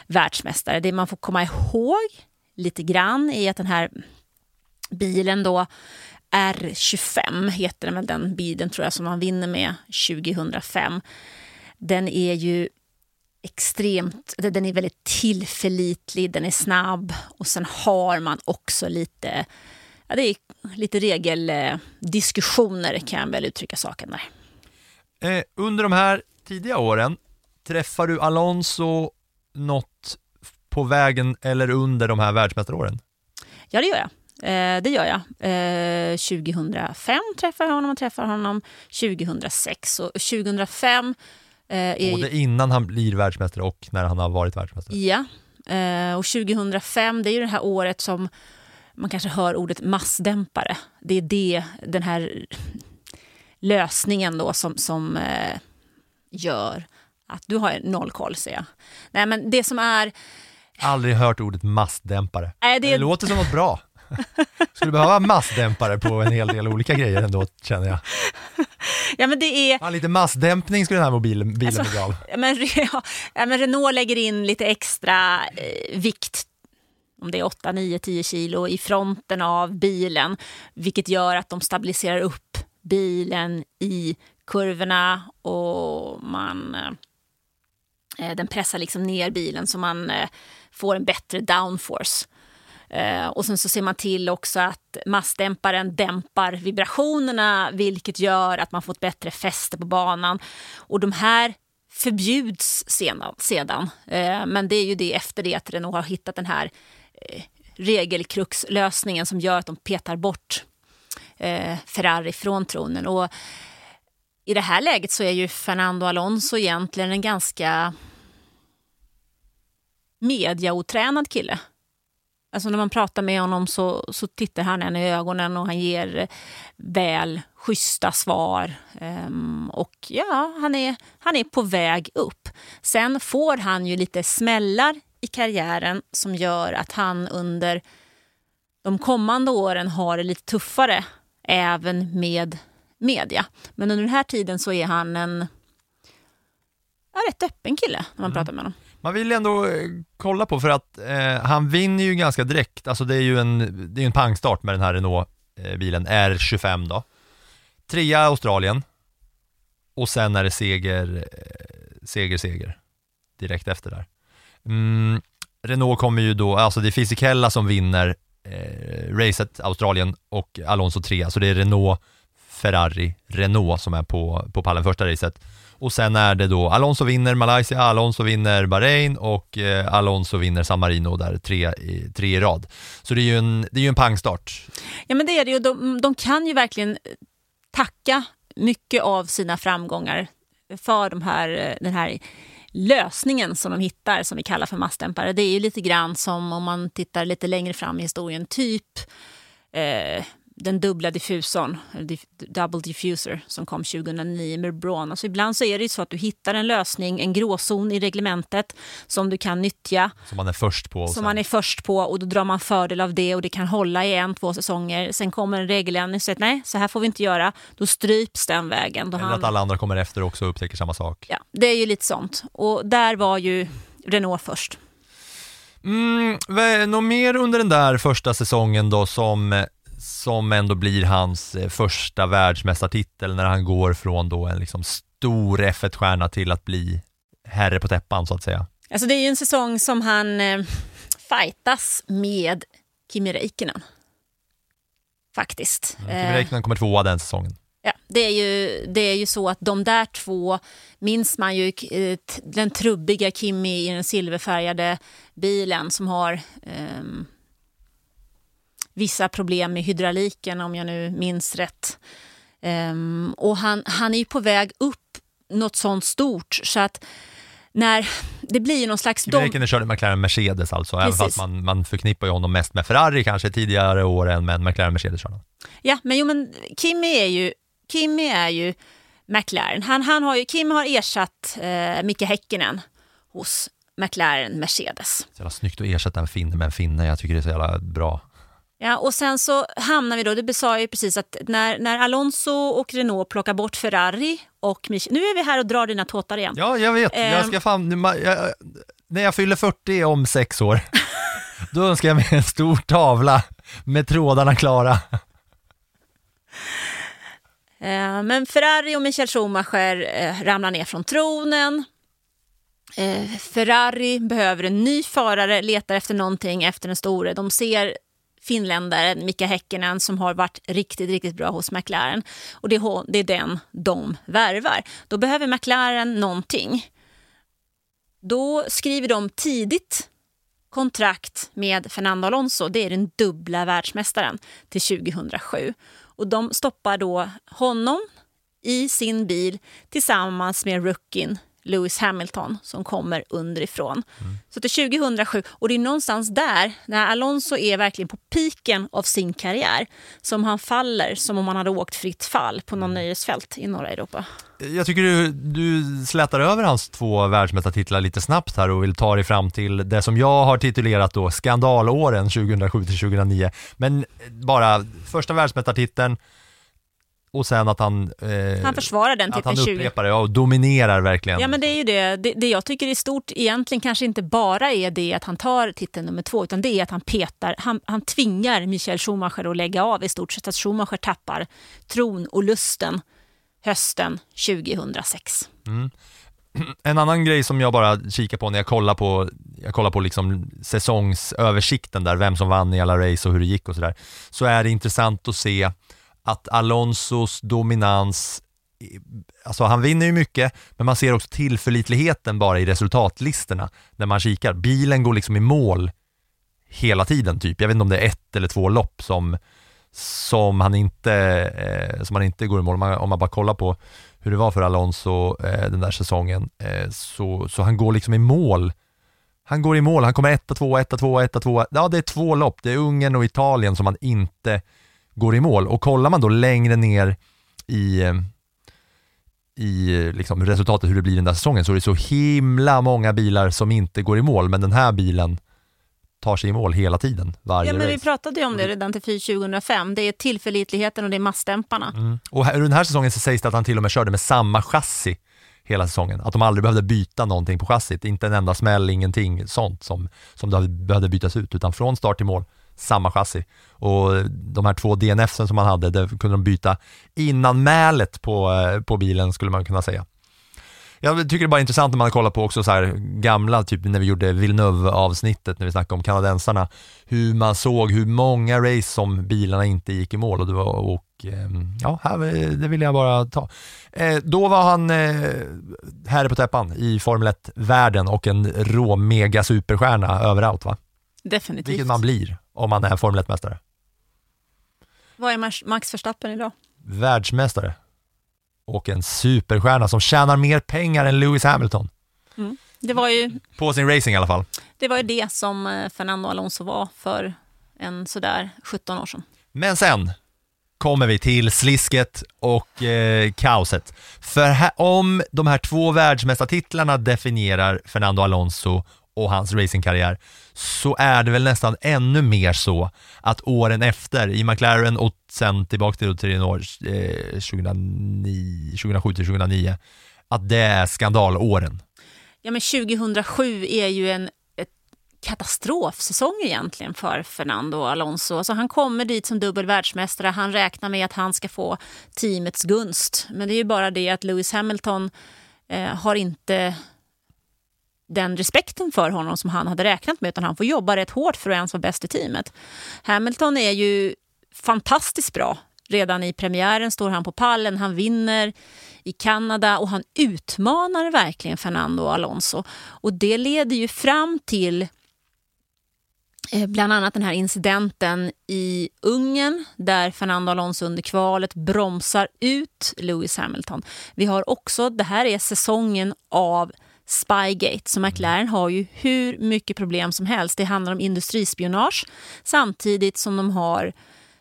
världsmästare. Det man får komma ihåg lite grann är att den här bilen då R25 heter den väl den bilen tror jag som han vinner med 2005. Den är ju extremt, den är väldigt tillförlitlig, den är snabb och sen har man också lite, ja, det är lite regeldiskussioner kan jag väl uttrycka saken där. Eh, under de här tidiga åren, träffar du Alonso något på vägen eller under de här världsmästaråren? Ja, det gör jag. Eh, det gör jag. Eh, 2005 träffade jag honom och träffade honom 2006. Och 2005 eh, ju- Både innan han blir världsmästare och när han har varit världsmästare. Ja, eh, och 2005 det är ju det här året som man kanske hör ordet massdämpare. Det är det, den här lösningen då som, som eh, gör att du har noll koll, säger jag. Nej, men det som är... Aldrig hört ordet massdämpare. Nej, det- det låter som något bra. Skulle behöva massdämpare på en hel del olika grejer ändå, känner jag. Ja, men det är... Ja, lite massdämpning skulle den här mobilen, bilen Alltså, bli av. Ja, men, ja, ja, men Renault lägger in lite extra eh, vikt, om det är 8, 9, 10 kilo, i fronten av bilen. Vilket gör att de stabiliserar upp bilen i kurvorna och man, eh, den pressar liksom ner bilen så man eh, får en bättre downforce. Eh, och sen så ser man till också att massdämparen dämpar vibrationerna vilket gör att man får ett bättre fäste på banan. Och de här förbjuds sedan. sedan. Eh, men det är ju det efter det att Renault har hittat den här eh, regelkruxlösningen som gör att de petar bort eh, Ferrari från tronen. Och I det här läget så är ju Fernando Alonso egentligen en ganska mediaotränad kille. Alltså när man pratar med honom så, så tittar han en i ögonen och han ger väl schyssta svar. Ehm, och ja, han är, han är på väg upp. Sen får han ju lite smällar i karriären som gör att han under de kommande åren har det lite tuffare även med media. Men under den här tiden så är han en ja, rätt öppen kille när man pratar med honom. Man vill ändå eh, kolla på för att eh, han vinner ju ganska direkt, alltså det är ju en, det är en pangstart med den här Renault-bilen, eh, R25 då. Trea Australien och sen är det seger, eh, seger, seger direkt efter där. Mm, Renault kommer ju då, alltså det är Fisichella som vinner eh, racet, Australien och Alonso trea så det är Renault, Ferrari, Renault som är på, på pallen första racet. Och sen är det då Alonso vinner Malaysia, Alonso vinner Bahrain och eh, Alonso vinner San Marino där tre, i- tre i rad. Så det är ju en, det är ju en pangstart. Ja men det är det ju. De, de kan ju verkligen eh, tacka mycket av sina framgångar för de här, eh, den här lösningen som de hittar som vi kallar för massdämpare. Det är ju lite grann som om man tittar lite längre fram i historien, typ eh, den dubbla diffusorn, double diffuser, som kom 2009 med Braun. Alltså ibland så är det så att du hittar en lösning, en gråzon i reglementet som du kan nyttja Som man är först på. som sen- man är först på och då drar man fördel av det och det kan hålla i en, två säsonger. Sen kommer en regeländring och säger nej, så här får vi inte göra. Då stryps den vägen. Då Eller han, att alla andra kommer efter också och upptäcker samma sak. ja, det är ju lite sånt. Och där var ju Renault först. Mm, något mer under den där första säsongen då som, som ändå blir hans eh, första världsmästartitel när han går från då en liksom stor F1-stjärna till att bli herre på täppan så att säga. Alltså det är ju en säsong som han eh, fightas med Kimi Räikkönen. Faktiskt. Kimi Eh, Räikkönen kommer tvåa den säsongen. Ja, det, är ju, det är ju så att de där två minns man ju eh, den trubbiga Kimi i den silverfärgade bilen som har ehm, vissa problem med hydrauliken om jag nu minns rätt. Ehm, och han, han är ju på väg upp något sånt stort så att när det blir ju någon slags... Kimi dom- Räikkönen körde McLaren Mercedes alltså, även Precis. fast man, man förknippar ju honom mest med Ferrari kanske tidigare år än med McLaren Mercedes körde. Ja, men jo, men Kimi är ju, Kimi är ju McLaren. Han, han har ju, Kim har ersatt eh, Micke Häkkinen hos McLaren Mercedes. Så jävla snyggt att ersätta en finne med en finne, jag tycker det är så jävla bra. Ja, och sen så hamnar vi då, det sa jag ju precis att när, när Alonso och Renault plockar bort Ferrari och Mich- Nu är vi här och drar dina tåtar igen. Ja, jag vet. Ehm. Jag ska fan, nu ma- jag, när jag fyller 40 om sex år, då önskar jag mig en stor tavla med trådarna klara. Eh, men Ferrari och Michael Schumacher eh, ramlar ner från tronen. Eh, Ferrari behöver en ny förare, letar efter någonting efter den store. De ser finländaren Mika Häkkinen som har varit riktigt, riktigt bra hos McLaren. Och det är, hon- det är den de värvar. Då behöver McLaren någonting. Då skriver de tidigt kontrakt med Fernando Alonso. Det är den dubbla världsmästaren till 2007. Och de stoppar då honom i sin bil tillsammans med rookien Lewis Hamilton som kommer underifrån. Så till 2007, och det är någonstans där, när Alonso är verkligen på piken av sin karriär, som han faller som om han hade åkt fritt fall på någon nöjesfält i norra Europa. Jag tycker du, du slätar över hans två världsmästartitlar lite snabbt här och vill ta dig fram till det som jag har titulerat då skandalåren 2007 till 2009. Men bara första världsmästartiteln och sen att han, eh, Han försvarar den att han titeln 20 upprepar det och dominerar verkligen. Ja men det är ju det. det. Det jag tycker är stort egentligen kanske inte bara är det att han tar titeln nummer två utan det är att han petar, han, han tvingar Michael Schumacher att lägga av i stort sett att Schumacher tappar tron och lusten hösten 2006. En annan grej som jag bara kikar på när jag kollar på, jag kollar på liksom säsongsöversikten där, vem som vann i alla race och hur det gick och sådär, så är det intressant att se att Alonsos dominans, alltså han vinner ju mycket, men man ser också tillförlitligheten bara i resultatlistorna när man kikar. Bilen går liksom i mål hela tiden typ. Jag vet inte om det är ett eller två lopp som, som, han, inte, eh, som han inte går i mål. Om man, om man bara kollar på hur det var för Alonso eh, den där säsongen, eh, så, så han går liksom i mål Han går i mål, han kommer etta, tvåa, etta, tvåa, etta, tvåa. Ja, det är två lopp. Det är Ungern och Italien som han inte går i mål. Och kollar man då längre ner i, eh, i eh, liksom resultatet hur det blir den där säsongen så är det så himla många bilar som inte går i mål, men den här bilen tar sig i mål hela tiden, varje Ja, men vi pratade ju om det redan till FI 2005. Det är tillförlitligheten och det är massdämparna. Mm. Och här, den här säsongen så sägs det att han till och med körde med samma chassi hela säsongen. Att de aldrig behövde byta någonting på chassit, inte en enda smäll, ingenting sånt som, som behövde bytas ut, utan från start till mål, samma chassi. Och de här två DNFsen som han hade, det kunde de byta innan mälet på, eh, på bilen skulle man kunna säga. Jag tycker det är bara intressant när man kollar på också så här gamla, typ när vi gjorde Villeneuve-avsnittet när vi snackade om kanadensarna, hur man såg hur många race som bilarna inte gick i mål och det var, och ehm, ja, här, det vill jag bara ta. Eh, då var han eh, herre på täppan i Formel 1-världen och en rå mega superstjärna överallt va? Definitivt. Vilket man blir om man är Formel 1-mästare. Vad är Max- Verstappen idag? Världsmästare och en superstjärna som tjänar mer pengar än Lewis Hamilton. Det var ju På sin racing i alla fall. det, var ju det som eh, Fernando Alonso var för en sådär 17 år sedan. Men sen kommer vi till slisket och eh, kaoset. För här, om de här två världsmästartitlarna definierar Fernando Alonso och hans racingkarriär så är det väl nästan ännu mer så att åren efter i McLaren och sen tillbaka till, eh, till Renault eh, 2009, 2007 till 2009 att det är skandalåren. Ja, men 2007 är ju en katastrofsäsong egentligen för Fernando Alonso. Alltså han kommer dit som dubbel världsmästare. Han räknar med att han ska få teamets gunst. Men det är ju bara det att Lewis Hamilton eh, har inte den respekten för honom som han hade räknat med utan han får jobba rätt hårt för att ens vara bäst i teamet. Hamilton är ju fantastiskt bra. Redan i premiären står han på pallen, han vinner i Kanada och han utmanar verkligen Fernando Alonso. Och det leder ju fram till eh, bland annat den här incidenten i Ungern där Fernando Alonso under kvalet bromsar ut Lewis Hamilton. Vi har också, det här är säsongen av Spygate, så McLaren har ju hur mycket problem som helst. Det handlar om industrispionage samtidigt som de har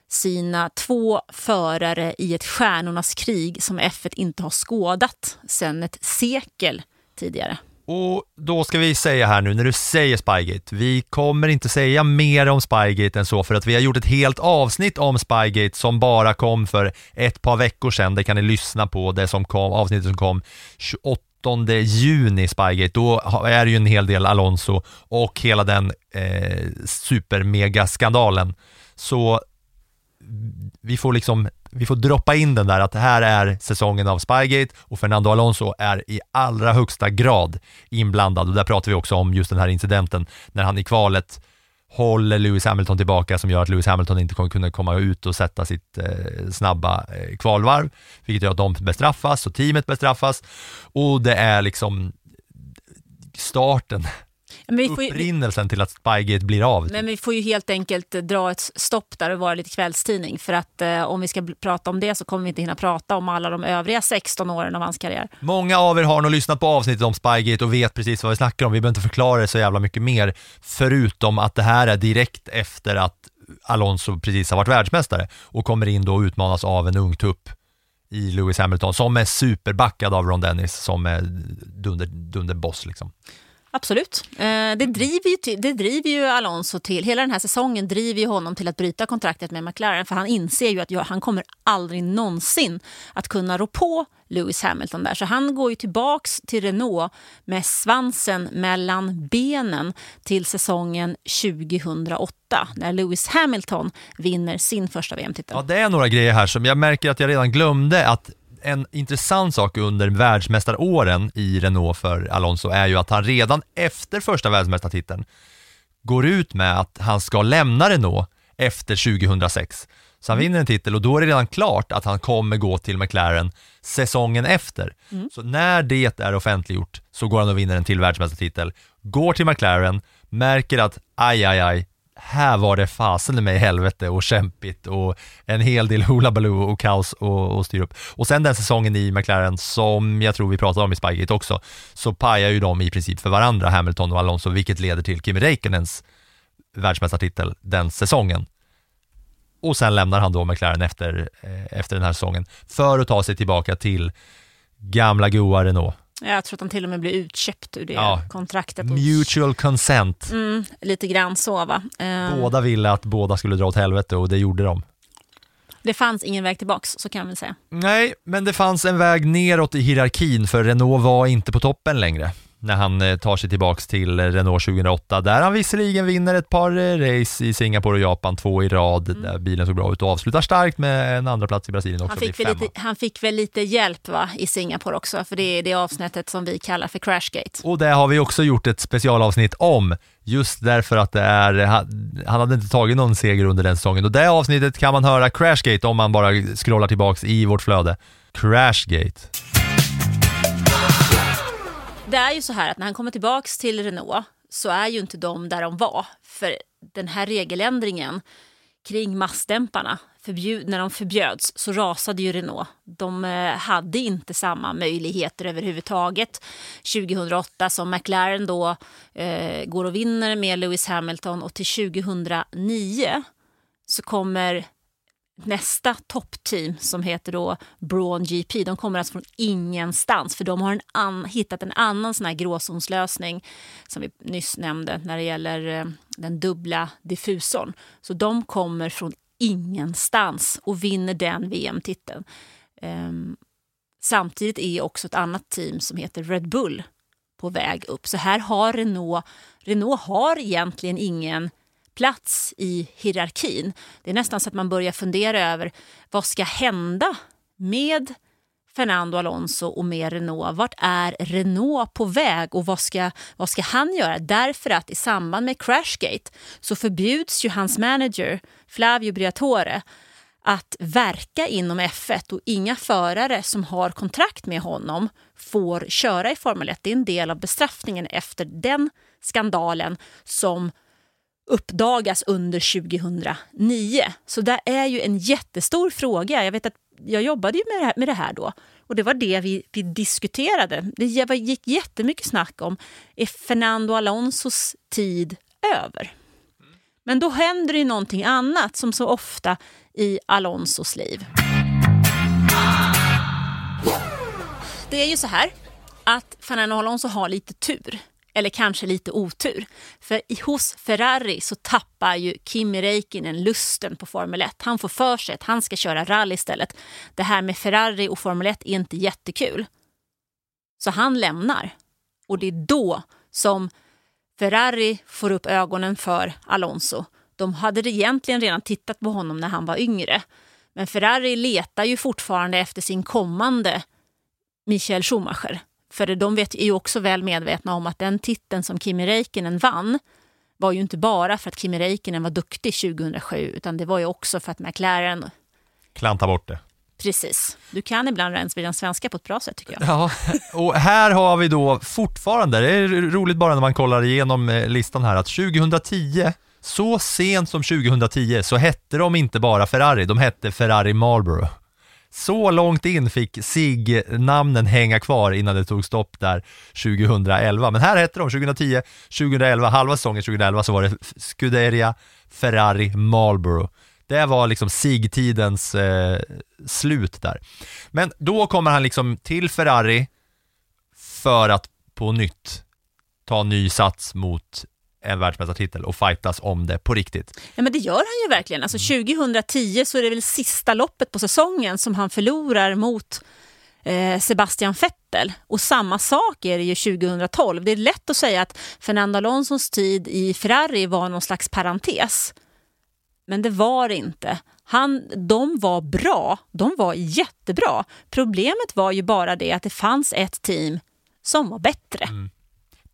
sina två förare i ett stjärnornas krig som F1 inte har skådat sedan ett sekel tidigare. Och då ska vi säga här nu när du säger Spygate, vi kommer inte säga mer om Spygate än så för att vi har gjort ett helt avsnitt om Spygate som bara kom för ett par veckor sedan. Det kan ni lyssna på, det som kom, avsnittet som kom 28 juni Spygate. Då är det ju en hel del Alonso och hela den eh, supermega-skandalen. Så vi får liksom vi får droppa in den där att det här är säsongen av Spygate och Fernando Alonso är i allra högsta grad inblandad och där pratar vi också om just den här incidenten när han i kvalet håller Lewis Hamilton tillbaka som gör att Lewis Hamilton inte kommer kunna komma ut och sätta sitt eh, snabba eh, kvalvarv, vilket gör att de bestraffas och teamet bestraffas. Och det är liksom starten, men vi får ju, upprinnelsen till att Spygate blir av. men vi får ju helt enkelt dra ett stopp där och vara lite kvällstidning. För att eh, om vi ska prata om det så kommer vi inte hinna prata om alla de övriga 16 åren av hans karriär. Många av er har nog lyssnat på avsnittet om Spygate och vet precis vad vi snackar om. Vi behöver inte förklara det så jävla mycket mer, förutom att det här är direkt efter att Alonso precis har varit världsmästare och kommer in då och utmanas av en ung tupp i Lewis Hamilton som är superbackad av Ron Dennis som är dunder, dunderboss liksom. Absolut. Eh, det, driver ju till, det driver ju Alonso till, hela den här säsongen driver ju honom till att bryta kontraktet med McLaren för han inser ju att ja, han kommer aldrig någonsin att kunna rå på Lewis Hamilton där. Så han går ju tillbaks till Renault med svansen mellan benen till säsongen 2008 när Lewis Hamilton vinner sin första VM-titel. Ja, det är några grejer här som jag märker att jag redan glömde att en intressant sak under världsmästaråren i Renault för Alonso är ju att han redan efter första världsmästartiteln går ut med att han ska lämna Renault efter 2006. Så han vinner en titel och då är det redan klart att han kommer gå till McLaren säsongen efter. Så när det är offentliggjort så går han och vinner en till världsmästartitel, går till McLaren, märker att aj, aj, aj, här var det fasen mig helvete och kämpigt och en hel del hula baloo och kaos och, och styr upp. Och sen den säsongen i McLaren som jag tror vi pratade om i Spygate också, så pajar ju de i princip för varandra, Hamilton och Alonso, vilket leder till Kimi Räikkönens världsmästartitel den säsongen. Och sen lämnar han då McLaren efter, eh, efter den här säsongen för att ta sig tillbaka till gamla goa Renault. Jag tror att han till och med blir utköpt ur det Ja. kontraktet. Mutual consent. Mm, lite grann så va. Eh, Båda ville att båda skulle dra åt helvete och det gjorde de. Det fanns ingen väg tillbaks, så kan man väl säga. Nej, men det fanns en väg neråt i hierarkin för Renault var inte på toppen längre när han eh, tar sig tillbaks till eh, Renault 2008 där han visserligen vinner ett par eh, race i Singapore och Japan, två i rad där bilen såg bra ut och avslutar starkt med en andra plats i Brasilien också. Han fick, väl lite, han fick väl lite hjälp va, i Singapore också, för det är det avsnittet som vi kallar för Crashgate. Och det har vi också gjort ett specialavsnitt om, just därför att det är, han han hade inte tagit någon seger under den säsongen och det avsnittet kan man höra Crashgate om man bara scrollar tillbaks i vårt flöde. Crashgate. Det är ju så här att när han kommer tillbaks till Renault så är ju inte de där de var. För den här regeländringen kring massdämparna, förbjud, när de förbjöds så rasade ju Renault. De eh, hade inte samma möjligheter överhuvudtaget 2008 som McLaren då eh, går och vinner med Lewis Hamilton och till 2009 så kommer nästa toppteam som heter då Braun GP, de kommer alltså från ingenstans för de har en an, hittat en annan sån här gråzonslösning som vi nyss nämnde när det gäller eh, den dubbla diffusorn. Så de kommer från ingenstans och vinner den VM-titeln. Um, ehm, samtidigt är också ett annat team som heter Red Bull på väg upp. Så här har Renault, Renault har egentligen ingen plats i hierarkin. Det är nästan så att man börjar fundera över vad ska hända med Fernando Alonso och med Renault. Vart är Renault på väg och vad ska, vad ska han göra? Därför att i samband med Crashgate så förbjuds ju hans manager Flavio Briatore att verka inom F1 och inga förare som har kontrakt med honom får köra i Formel 1. Det är en del av bestraffningen efter den skandalen som uppdagas under 2009. Så det är ju en jättestor fråga. Jag vet att jag jobbade ju med det här, med det här då och det var det vi, vi diskuterade. Det gick jättemycket snack om, är Fernando Alonsos tid över? Men då händer det ju någonting annat som så ofta i Alonsos liv. Det är ju så här att Fernando Alonso har lite tur. Eller kanske lite otur. För hos Ferrari så tappar ju Kimi Räikkönen lusten på Formel 1. Han får för sig att han ska köra rally istället. Det här med Ferrari och Formel 1 är inte jättekul. Så han lämnar. Och det är då som Ferrari får upp ögonen för Alonso. De hade egentligen redan tittat på honom när han var yngre. Men Ferrari letar ju fortfarande efter sin kommande Michael Schumacher. För de vet, är ju också väl medvetna om att den titeln som Kimi Räikkönen vann var ju inte bara för att Kimi Räikkönen var duktig 2007 utan det var ju också för att McLaren... Klanta bort det. Precis. Du kan ibland ens bli den svenska på ett bra sätt tycker jag. Ja, och här har vi då fortfarande, det är roligt bara när man kollar igenom eh, listan här, att 2010, så sent som 2010, så hette de inte bara Ferrari, de hette Ferrari Marlboro. Så långt in fick SIG-namnen hänga kvar innan det tog stopp där 2011. Men här hette de 2010, 2011, halva säsongen 2011 så var det Scuderia Ferrari Marlboro. Det var liksom SIG-tidens eh, slut där. Men då kommer han liksom till Ferrari för att på nytt ta ny sats mot en världsmästartitel och fightas om det på riktigt. Ja, men det gör han ju verkligen. Alltså 2010 så är det väl sista loppet på säsongen som han förlorar mot eh, Sebastian Vettel. Och samma sak är det ju 2012. Det är lätt att säga att Fernando Alonsos tid i Ferrari var någon slags parentes. Men det var det inte. Han, de var bra, de var jättebra. Problemet var ju bara det att det fanns ett team som var bättre.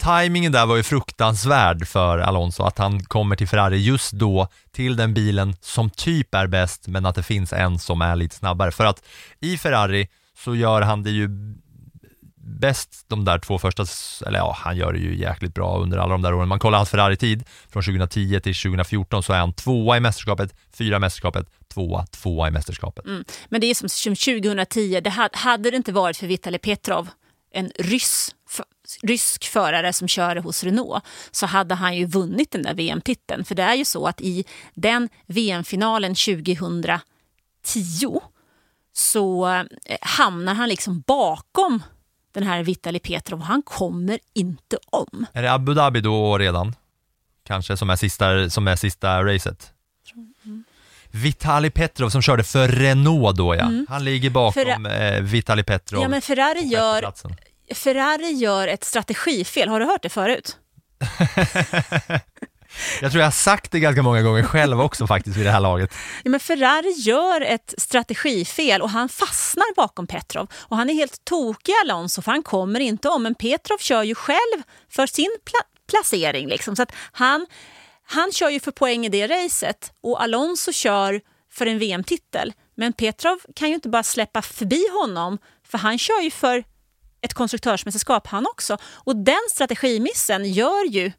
Timingen där var ju fruktansvärd för Alonso, att han kommer till Ferrari just då till den bilen som typ är bäst, men att det finns en som är lite snabbare. För att i Ferrari så gör han det ju bäst de där två första, eller ja, han gör det ju jäkligt bra under alla de där åren. Man kollar hans Ferrari-tid från 2010 till 2014 så är han tvåa i mästerskapet, fyra i mästerskapet, tvåa, tvåa i mästerskapet. Mm. Men det är som som 2010, det hade, hade det inte varit för Vitali Petrov, en ryss, rysk förare som kör hos Renault, så hade han ju vunnit den där VM-titeln. För det är ju så att i den VM-finalen 2010 så eh, hamnar han liksom bakom den här Vitali Petrov och han kommer inte om. Är det Abu Dhabi då redan? Kanske som är sista, som är sista racet? Vitali Petrov som körde för Renault då ja. Mm. Han ligger bakom Ferra- eh, Vitali Petrov Ja, men Ferrari gör. Ferrari gör ett strategifel. Har du hört det förut? Jag tror jag har sagt det ganska många gånger själv också faktiskt vid det här laget. Ja, men Ferrari gör ett strategifel och han fastnar bakom Petrov. Och han är helt tokig Alonso för han kommer inte om. Men Petrov kör ju själv för sin pla- placering. Liksom. Så att han, han kör ju för poäng i det racet och Alonso kör för en VM-titel. Men Petrov kan ju inte bara släppa förbi honom för han kör ju för ett konstruktörsmästerskap han också. Och den strategimissen gör ju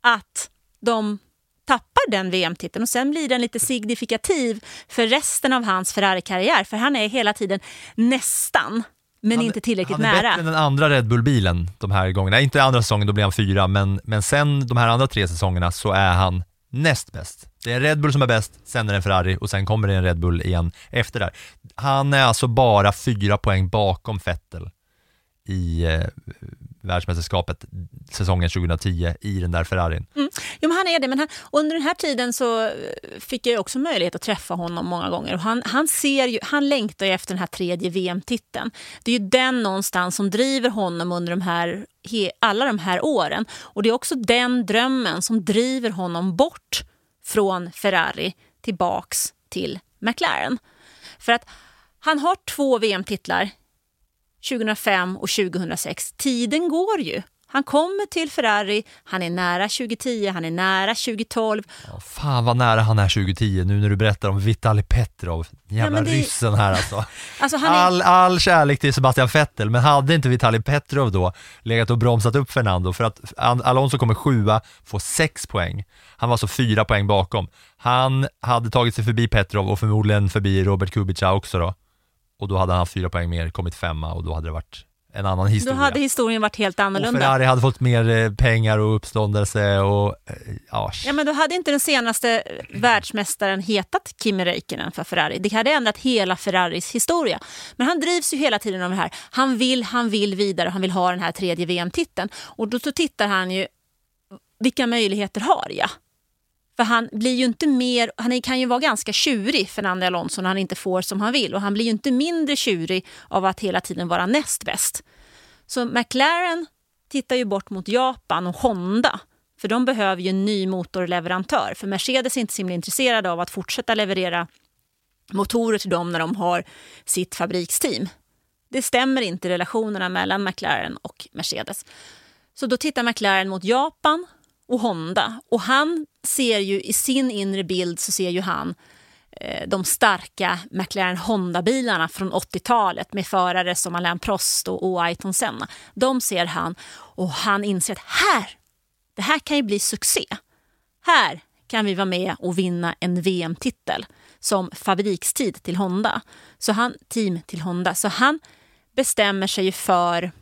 att de tappar den VM-titeln och sen blir den lite signifikativ för resten av hans Ferrari-karriär. För han är hela tiden nästan, men inte tillräckligt Han är nära. bättre än den andra Red Bull-bilen de här gångerna. Inte andra säsongen, då blir han fyra, men, men sen de här andra tre säsongerna så är han näst bäst. Det är en Red Bull som är bäst, sen är det en Ferrari och sen kommer det en Red Bull igen efter där. Han är alltså bara fyra poäng bakom Vettel i eh, världsmästerskapet säsongen 2010 i den där Ferrarin. Mm. Jo, men han är det. Men han, under den här tiden så eh, fick jag också möjlighet att träffa honom många gånger. Och han, han, ser ju, han längtar ju efter den här tredje VM-titeln. Det är ju den någonstans som driver honom under de här, he, alla de här åren. Och det är också den drömmen som driver honom bort från Ferrari tillbaks till McLaren. För att han har två VM-titlar 2005 och 2006. Tiden går ju. Han kommer till Ferrari, han är nära 2010, han är nära 2012. Fan vad nära han är 2010 nu när du berättar om Vitali Petrov. Jävla men det- ryssen här alltså. Alltså är, All, all kärlek till Sebastian Vettel, men hade inte Vitali Petrov då legat och bromsat upp Fernando för att Al- Alonso kommer sjua, får sex poäng. Han var så fyra poäng bakom. Han hade tagit sig förbi Petrov och förmodligen förbi Robert Kubica också då. Och då hade han haft fyra poäng mer, kommit femma och då hade det varit en annan då historia. hade historien varit helt och annorlunda. Ferrari hade fått mer eh, pengar och uppståndelse och eh, ja, Ja, men då hade inte den senaste världsmästaren hetat Kimi Räikkönen för Ferrari. Det hade ändrat hela Ferraris historia. Men han drivs ju hela tiden av det här. Han vill, han vill vidare, han vill ha den här tredje VM-titeln. Och då så tittar han ju, vilka möjligheter har jag? För han blir ju inte mer, han kan ju vara ganska tjurig, Fernando Alonso, när han inte får som han vill. Och han blir ju inte mindre tjurig av att hela tiden vara näst bäst. Så McLaren tittar ju bort mot Japan och Honda. För de behöver ju en ny motorleverantör. För Mercedes är inte så himla intresserade av att fortsätta leverera motorer till dem när de har sitt fabriksteam. Det stämmer inte i relationerna mellan McLaren och Mercedes. Så då tittar McLaren mot Japan och Honda. Och han ser ju i sin inre bild så ser ju han eh, de starka McLaren Honda-bilarna från 80-talet med förare som Alain Prost och, och Senna. De ser han och han inser att här, det här kan ju bli succé. Här kan vi vara med och vinna en VM-titel som fabrikstid till Honda. Så han, team till Honda. Så han bestämmer sig för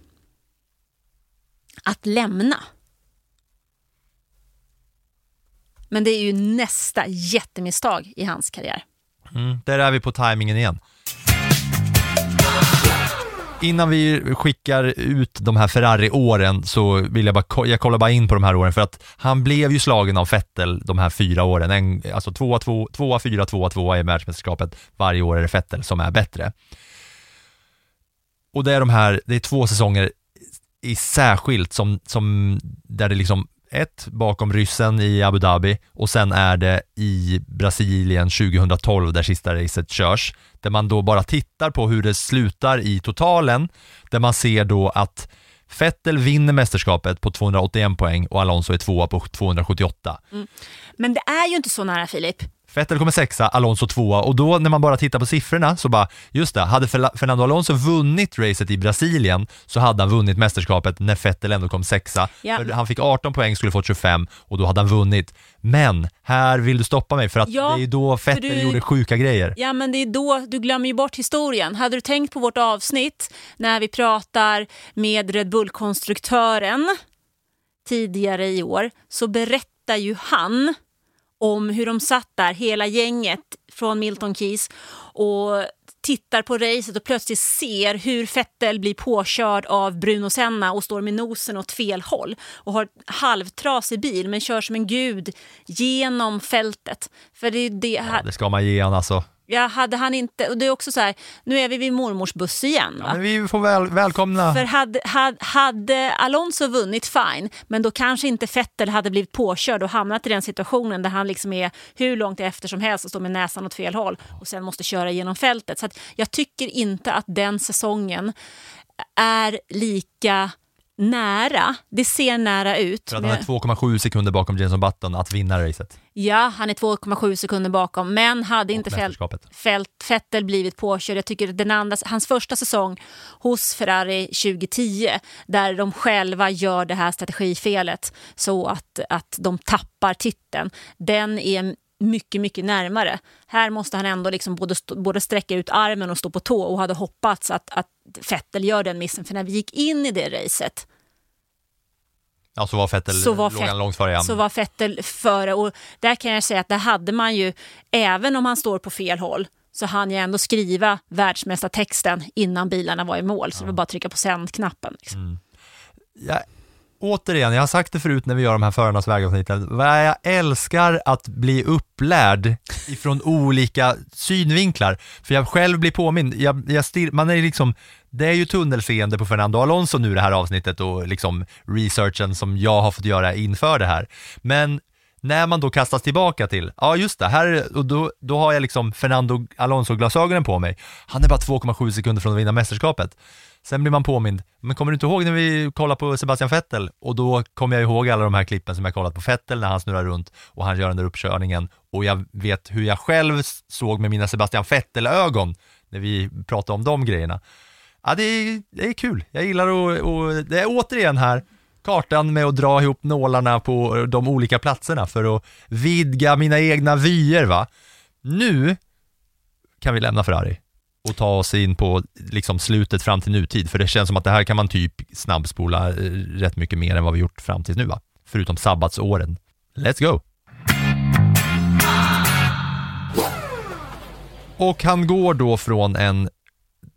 att lämna. Men det är ju nästa jättemisstag i hans karriär. Mm, där är vi på tajmingen igen. Innan vi skickar ut de här Ferrari-åren så vill jag bara, jag kollar bara in på de här åren för att han blev ju slagen av Fettel de här fyra åren. En, alltså tvåa, två, tvåa, fyra, tvåa, tvåa i världsmästerskapet. Varje år är det Fettel som är bättre. Och det är de här, det är två säsonger i särskilt som, som där det liksom ett bakom ryssen i Abu Dhabi och sen är det i Brasilien 2012 där sista racet körs. Där man då bara tittar på hur det slutar i totalen. Där man ser då att Vettel vinner mästerskapet på 281 poäng och Alonso är tvåa på 278. Mm. Men det är ju inte så nära Filip. Vettel kommer sexa, Alonso tvåa och då när man bara tittar på siffrorna så bara, just det, hade Fernando Alonso vunnit racet i Brasilien så hade han vunnit mästerskapet när Vettel ändå kom sexa. Ja. För han fick 18 poäng, skulle fått 25 och då hade han vunnit. Men här vill du stoppa mig för att Ja, det är då Vettel du- gjorde sjuka grejer. Ja, men det är då du glömmer ju bort historien. Hade du tänkt på vårt avsnitt när vi pratar med Red Bull-konstruktören tidigare i år så berättar ju han om hur de satt där, hela gänget från Milton Keys och tittar på racet och plötsligt ser hur Vettel blir påkörd av Bruno Senna och står med nosen åt fel håll och har halvtrasig bil men kör som en gud genom fältet. För det det, här... Ja, det ska man ge han alltså. Ja, hade han inte, och det är också så här, nu är vi vid mormors buss igen. Va? Men vi får väl, välkomna. För hade, hade, hade Alonso vunnit, fine, men då kanske inte Vettel hade blivit påkörd och hamnat i den situationen där han liksom är hur långt efter som helst och står med näsan åt fel håll och sen måste köra genom fältet. Så att jag tycker inte att den säsongen är lika nära. Det ser nära ut. För att han är 2,7 sekunder bakom Jenson Button att vinna racet. Ja, han är 2,7 sekunder bakom, men hade inte Fält. Fält, Vettel blivit påkörd. Jag tycker den andra, hans första säsong hos Ferrari 2010, där de själva gör det här strategifelet så att, att de tappar titeln, den är mycket, mycket närmare. Här måste han ändå liksom både, både sträcka ut armen och stå på tå och hade hoppats att, att Vettel gör den missen. För när vi gick in i det racet Ja, så var Vettel, så var, låg han Fett, långt före så var Vettel före. Och där kan jag säga att där hade man ju, även om han står på fel håll, så hann jag ändå skriva världsmästartexten innan bilarna var i mål. Så det var bara att trycka på sändknappen. Liksom. jag, återigen, jag har sagt det förut när vi gör de här förarnas vägavsnitten, jag älskar att bli upplärd ifrån olika synvinklar. För jag själv blir påmind, jag, jag stirr, man är liksom, det är ju tunnelseende på Fernando Alonso nu det här avsnittet och liksom researchen som jag har fått göra inför det här. Men när man då kastas tillbaka till, ja just det, här, och då, då har jag liksom Fernando Alonso-glasögonen på mig. Han är bara 2,7 sekunder från att vinna mästerskapet. Sen blir man påmind, men kommer du inte ihåg när vi kollade på Sebastian Vettel? Och då kommer jag ihåg alla de här klippen som jag kollat på Vettel när han snurrar runt och han gör den där uppkörningen. Och jag vet hur jag själv såg med mina Sebastian Vettel-ögon när vi pratade om de grejerna. Ja, det är, det är kul. Jag gillar att, och det är återigen här, kartan med att dra ihop nålarna på de olika platserna för att vidga mina egna vyer va. Nu kan vi lämna Ferrari och ta oss in på liksom slutet fram till nutid, för det känns som att det här kan man typ snabbspola eh, rätt mycket mer än vad vi gjort fram tills nu va? Förutom sabbatsåren. Let's go! Och han går då från en,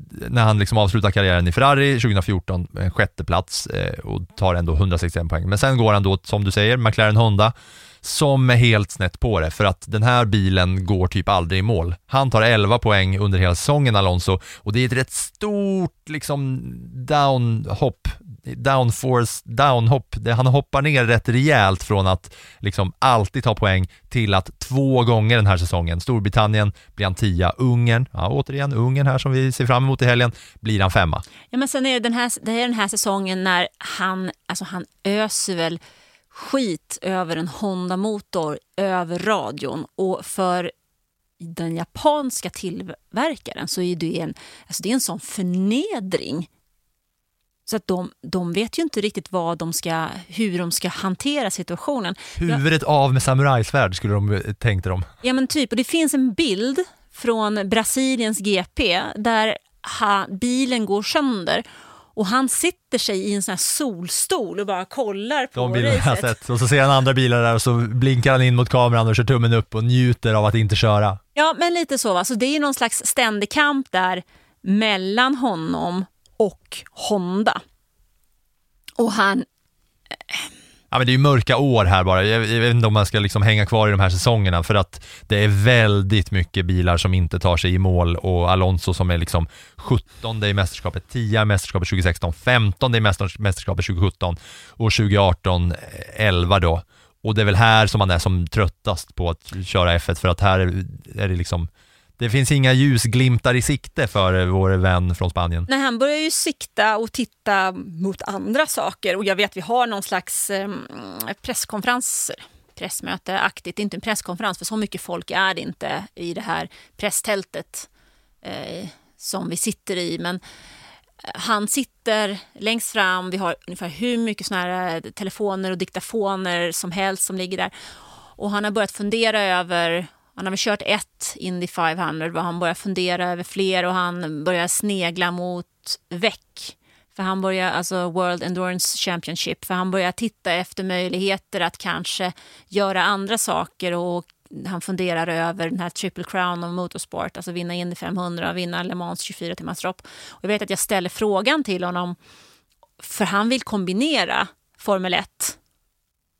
när han liksom avslutar karriären i Ferrari 2014, en sjätte plats eh, och tar ändå 161 poäng. Men sen går han då, som du säger, McLaren Honda, som är helt snett på det, för att den här bilen går typ aldrig i mål. Han tar 11 poäng under hela säsongen, Alonso, och det är ett rätt stort liksom downhopp, downforce, downhopp. Han hoppar ner rätt rejält från att liksom alltid ta poäng till att två gånger den här säsongen, Storbritannien blir han tia, Ungern, ja återigen Ungern här som vi ser fram emot i helgen, blir han femma. Ja, men sen är det den här, det är den här säsongen när han, alltså han öser väl skit över en Honda-motor över radion och för den japanska tillverkaren så är det en, alltså det är en sån förnedring. Så att de, de vet ju inte riktigt vad de ska, hur de ska hantera situationen. Huvudet av med samurajsvärd skulle de eh, tänkte de. Ja men typ, och det finns en bild från Brasiliens GP där ha, bilen går sönder och han sitter sig i en sån här solstol och bara kollar på De bilderna har sett. Och så ser han andra bilar där och så blinkar han in mot kameran och kör tummen upp och njuter av att inte köra. Ja men lite så va, så det är någon slags ständig kamp där mellan honom och Honda. Och han, Ja men det är ju mörka år här bara. Jag, jag vet inte om man ska liksom hänga kvar i de här säsongerna för att det är väldigt mycket bilar som inte tar sig i mål och Alonso som är liksom 17 i mästerskapet, 10 i mästerskapet 2016, 15 i mästerskapet 2017 och 2018 11 eh, då. Och det är väl här som man är som tröttast på att köra F1 för att här är, är det liksom det finns inga ljusglimtar i sikte för eh, vår vän från Spanien. Nej, han börjar ju sikta och titta mot andra saker och jag vet vi har någon slags eh, presskonferens pressmöteaktigt, inte en presskonferens för så mycket folk är det inte i det här presstältet eh, som vi sitter i. Men eh, han sitter längst fram, vi har ungefär hur mycket såna här eh, telefoner och diktafoner som helst som ligger där. Och han har börjat fundera över han har väl kört ett Indy 500 och han börjar fundera över fler och han börjar snegla mot väck. För han börjar, alltså World Endurance Championship, för han börjar titta efter möjligheter att kanske göra andra saker och han funderar över den här Triple Crown of Motorsport, alltså vinna Indy 500 och vinna Le Mans 24 timmars lopp. Och jag vet att jag ställer frågan till honom, för han vill kombinera Formel 1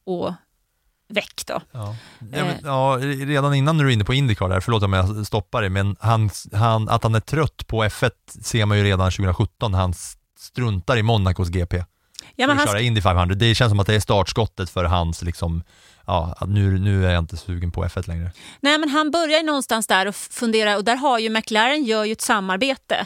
och väck då. Ja. Ja, men, ja, redan innan du är inne på Indycar där, förlåt om jag stoppar dig, men han, han, att han är trött på F1 ser man ju redan 2017 när han struntar i Monacos GP. Ja, men för att han, köra Indy 500. Det känns som att det är startskottet för hans, liksom, ja, nu, nu är jag inte sugen på F1 längre. nej, men han börjar någonstans där och fundera och där har ju McLaren gör ju ett samarbete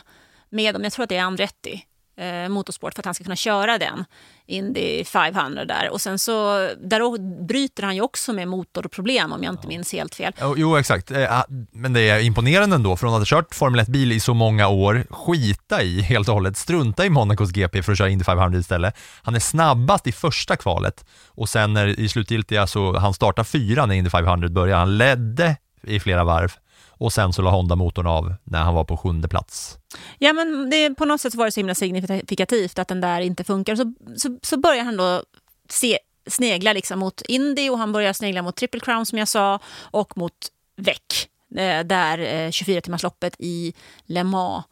med dem, jag tror att det är Andretti eh, Motorsport för att han ska kunna köra den Indy 500 där. Och sen så där bryter han ju också med motorproblem om jag inte minns helt fel. Jo, exakt. Eh, ah, Men det är imponerande ändå, från att ha kört Formel 1-bil i så många år, skita i helt och hållet, strunta i Monacos GP för att köra Indy 500 istället. Han är snabbast i första kvalet och sen när, i slutgiltiga så han startar fyra när Indy 500 börjar. Han ledde i flera varv och sen så la Honda motorn av när han var på sjunde plats. Ja, men det, på något sätt var det så himla signifikativt att den där inte funkar. Så, så, så börjar han då se, snegla liksom mot Indy och han börjar snegla mot Triple Crown som jag sa och mot väck eh, där eh, 24-timmarsloppet i Le Mans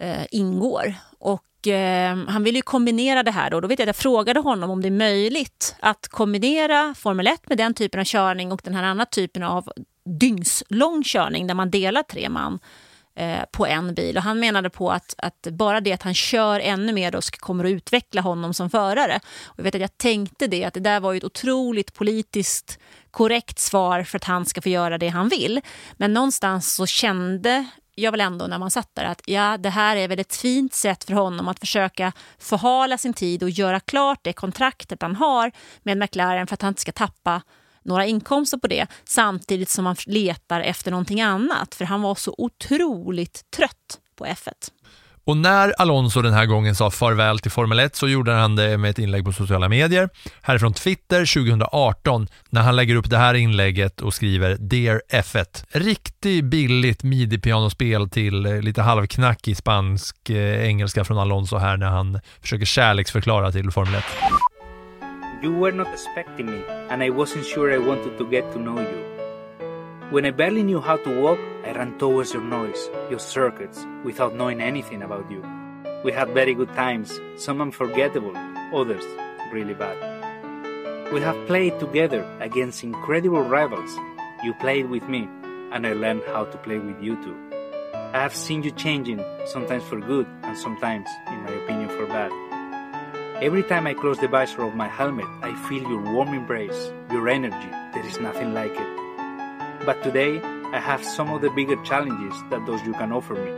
eh, ingår. Och eh, han vill ju kombinera det här då. Då vet jag att jag frågade honom om det är möjligt att kombinera Formel 1 med den typen av körning och den här andra typen av dygnslång körning där man delar tre man eh, på en bil. Och han menade på att, att bara det att han kör ännu mer då kommer att utveckla honom som förare. Och jag vet att jag tänkte det, att det där var ju ett otroligt politiskt korrekt svar för att han ska få göra det han vill. Men någonstans så kände jag väl ändå när man satt där att ja, det här är väl ett fint sätt för honom att försöka förhala sin tid och göra klart det kontraktet han har med McLaren för att han inte ska tappa några inkomster på det samtidigt som han letar efter någonting annat för han var så otroligt trött på F1. Och när Alonso den här gången sa farväl till Formel 1 så gjorde han det med ett inlägg på sociala medier. Härifrån Twitter 2018 när han lägger upp det här inlägget och skriver Dear F1. Riktigt billigt midi-pianospel till eh, lite halvknackig spansk eh, engelska från Alonso här när han försöker kärleksförklara till Formel 1. You were not expecting me, and I wasn't sure I wanted to get to know you. When I barely knew how to walk, I ran towards your noise, your circuits, without knowing anything about you. We had very good times, some unforgettable, others really bad. We have played together against incredible rivals. You played with me, and I learned how to play with you too. I have seen you changing, sometimes for good, and sometimes, in my opinion, for bad. Every time I close the visor of my helmet, I feel your warm embrace, your energy. There is nothing like it. But today, I have some of the bigger challenges that those you can offer me.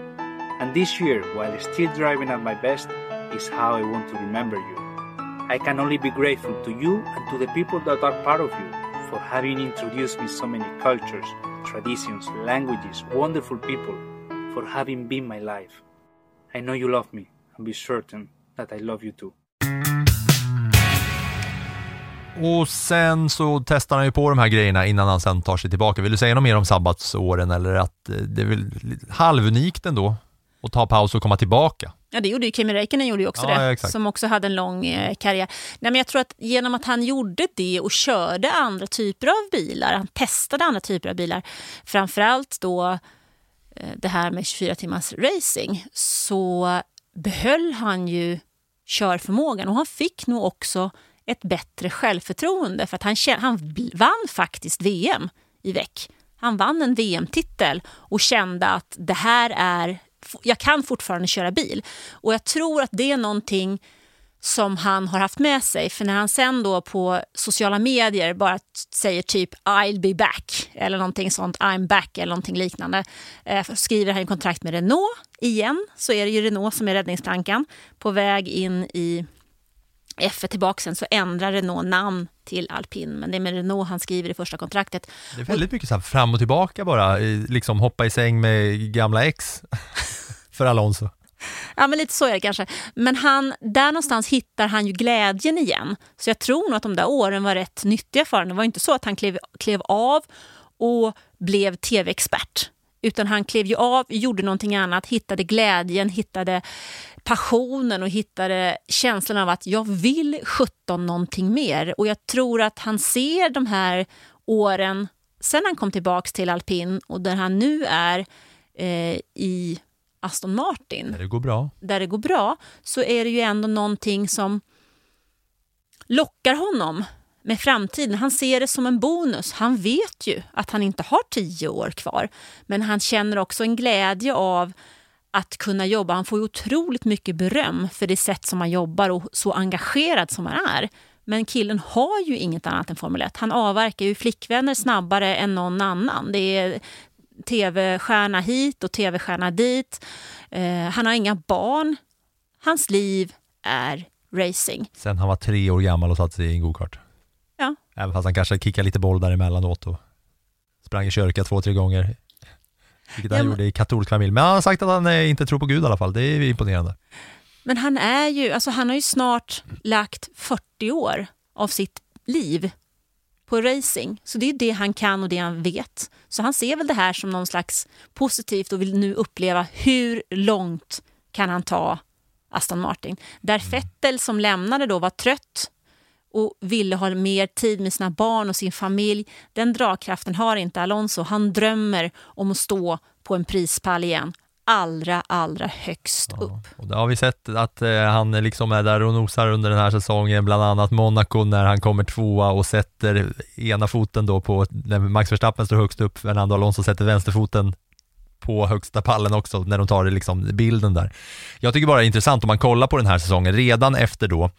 And this year, while still driving at my best, is how I want to remember you. I can only be grateful to you and to the people that are part of you for having introduced me so many cultures, traditions, languages, wonderful people, for having been my life. I know you love me, and be certain that I love you too. Och sen så testar han ju på de här grejerna innan han sen tar sig tillbaka. Vill du säga något mer om sabbatsåren eller att eh, det är väl halvunikt ändå att ta paus och komma tillbaka? Ja, det gjorde ju Kimi Räikkönen gjorde ju också Ja, det, exakt. som också hade en lång eh, karriär. Nej, men jag tror att genom att han gjorde det och körde andra typer av bilar, han testade andra typer av bilar, framförallt då eh, det här med 24 timmars racing, så behöll han ju körförmågan och han fick nog också ett bättre självförtroende för att han, han vann faktiskt VM i veck. Han vann en VM-titel och kände att det här är, jag kan fortfarande köra bil. Och jag tror att det är någonting som han har haft med sig. För när han sen då på sociala medier bara säger typ I'll be back eller någonting sånt, I'm back eller någonting liknande. Eh, skriver han kontrakt med Renault igen, så är det ju Renault som är räddningsplankan på väg in i F1 tillbaka sen så ändrar Renault namn till alpin. Men det är med Renault han skriver i första kontraktet. Det är väldigt mycket så här fram och tillbaka bara, liksom hoppa i säng med gamla ex för Alonso. Ja, men lite så är det kanske. Men han, där någonstans hittar han ju glädjen igen. Så jag tror nog att de där åren var rätt nyttiga för honom. Det var inte så att han klev, klev av och blev tv-expert. Utan han klev ju av, gjorde någonting annat, hittade glädjen, hittade passionen och hittade känslan av att jag vill 17 någonting mer. Och jag tror att han ser de här åren sen han kom tillbaks till alpin och där han nu är eh, i Aston Martin Det går bra. där det går bra så är det ju ändå någonting som lockar honom med framtiden. Han ser det som en bonus. Han vet ju att han inte har tio år kvar. Men han känner också en glädje av att kunna jobba. Han får ju otroligt mycket beröm för det sätt som han jobbar och så engagerad som han är. Men killen har ju inget annat än Formel 1. Han avverkar ju flickvänner snabbare än någon annan. Det är tv-stjärna hit och tv-stjärna dit. Eh, han har inga barn. Hans liv är racing. Sen han var tre år gammal och satte sig i en gokart. Ja. Även fast han kanske kickade lite boll där emellanåt och sprang i kyrka två, tre gånger. Vilket han Ja, men- gjorde i katolsk familj. Men han har sagt att han eh, inte tror på Gud i alla fall. Det är imponerande. Men han är ju, alltså han har ju snart lagt 40 år av sitt liv på racing. Så det är det han kan och det han vet. Så han ser väl det här som någon slags positivt och vill nu uppleva hur långt kan han ta Aston Martin. Där Vettel som lämnade då var trött och ville ha mer tid med sina barn och sin familj. Den dragkraften har inte Alonso. Han drömmer om att stå på en prispall igen. Allra, allra högst upp. Och det har vi sett att eh, han liksom är där och nosar under den här säsongen, bland annat Monaco när han kommer tvåa och sätter ena foten då på, när Max Verstappen står högst upp, Fernando Alonso sätter vänsterfoten på högsta pallen också när de tar det liksom bilden där. Jag tycker bara det är intressant om man kollar på den här säsongen, redan efter då,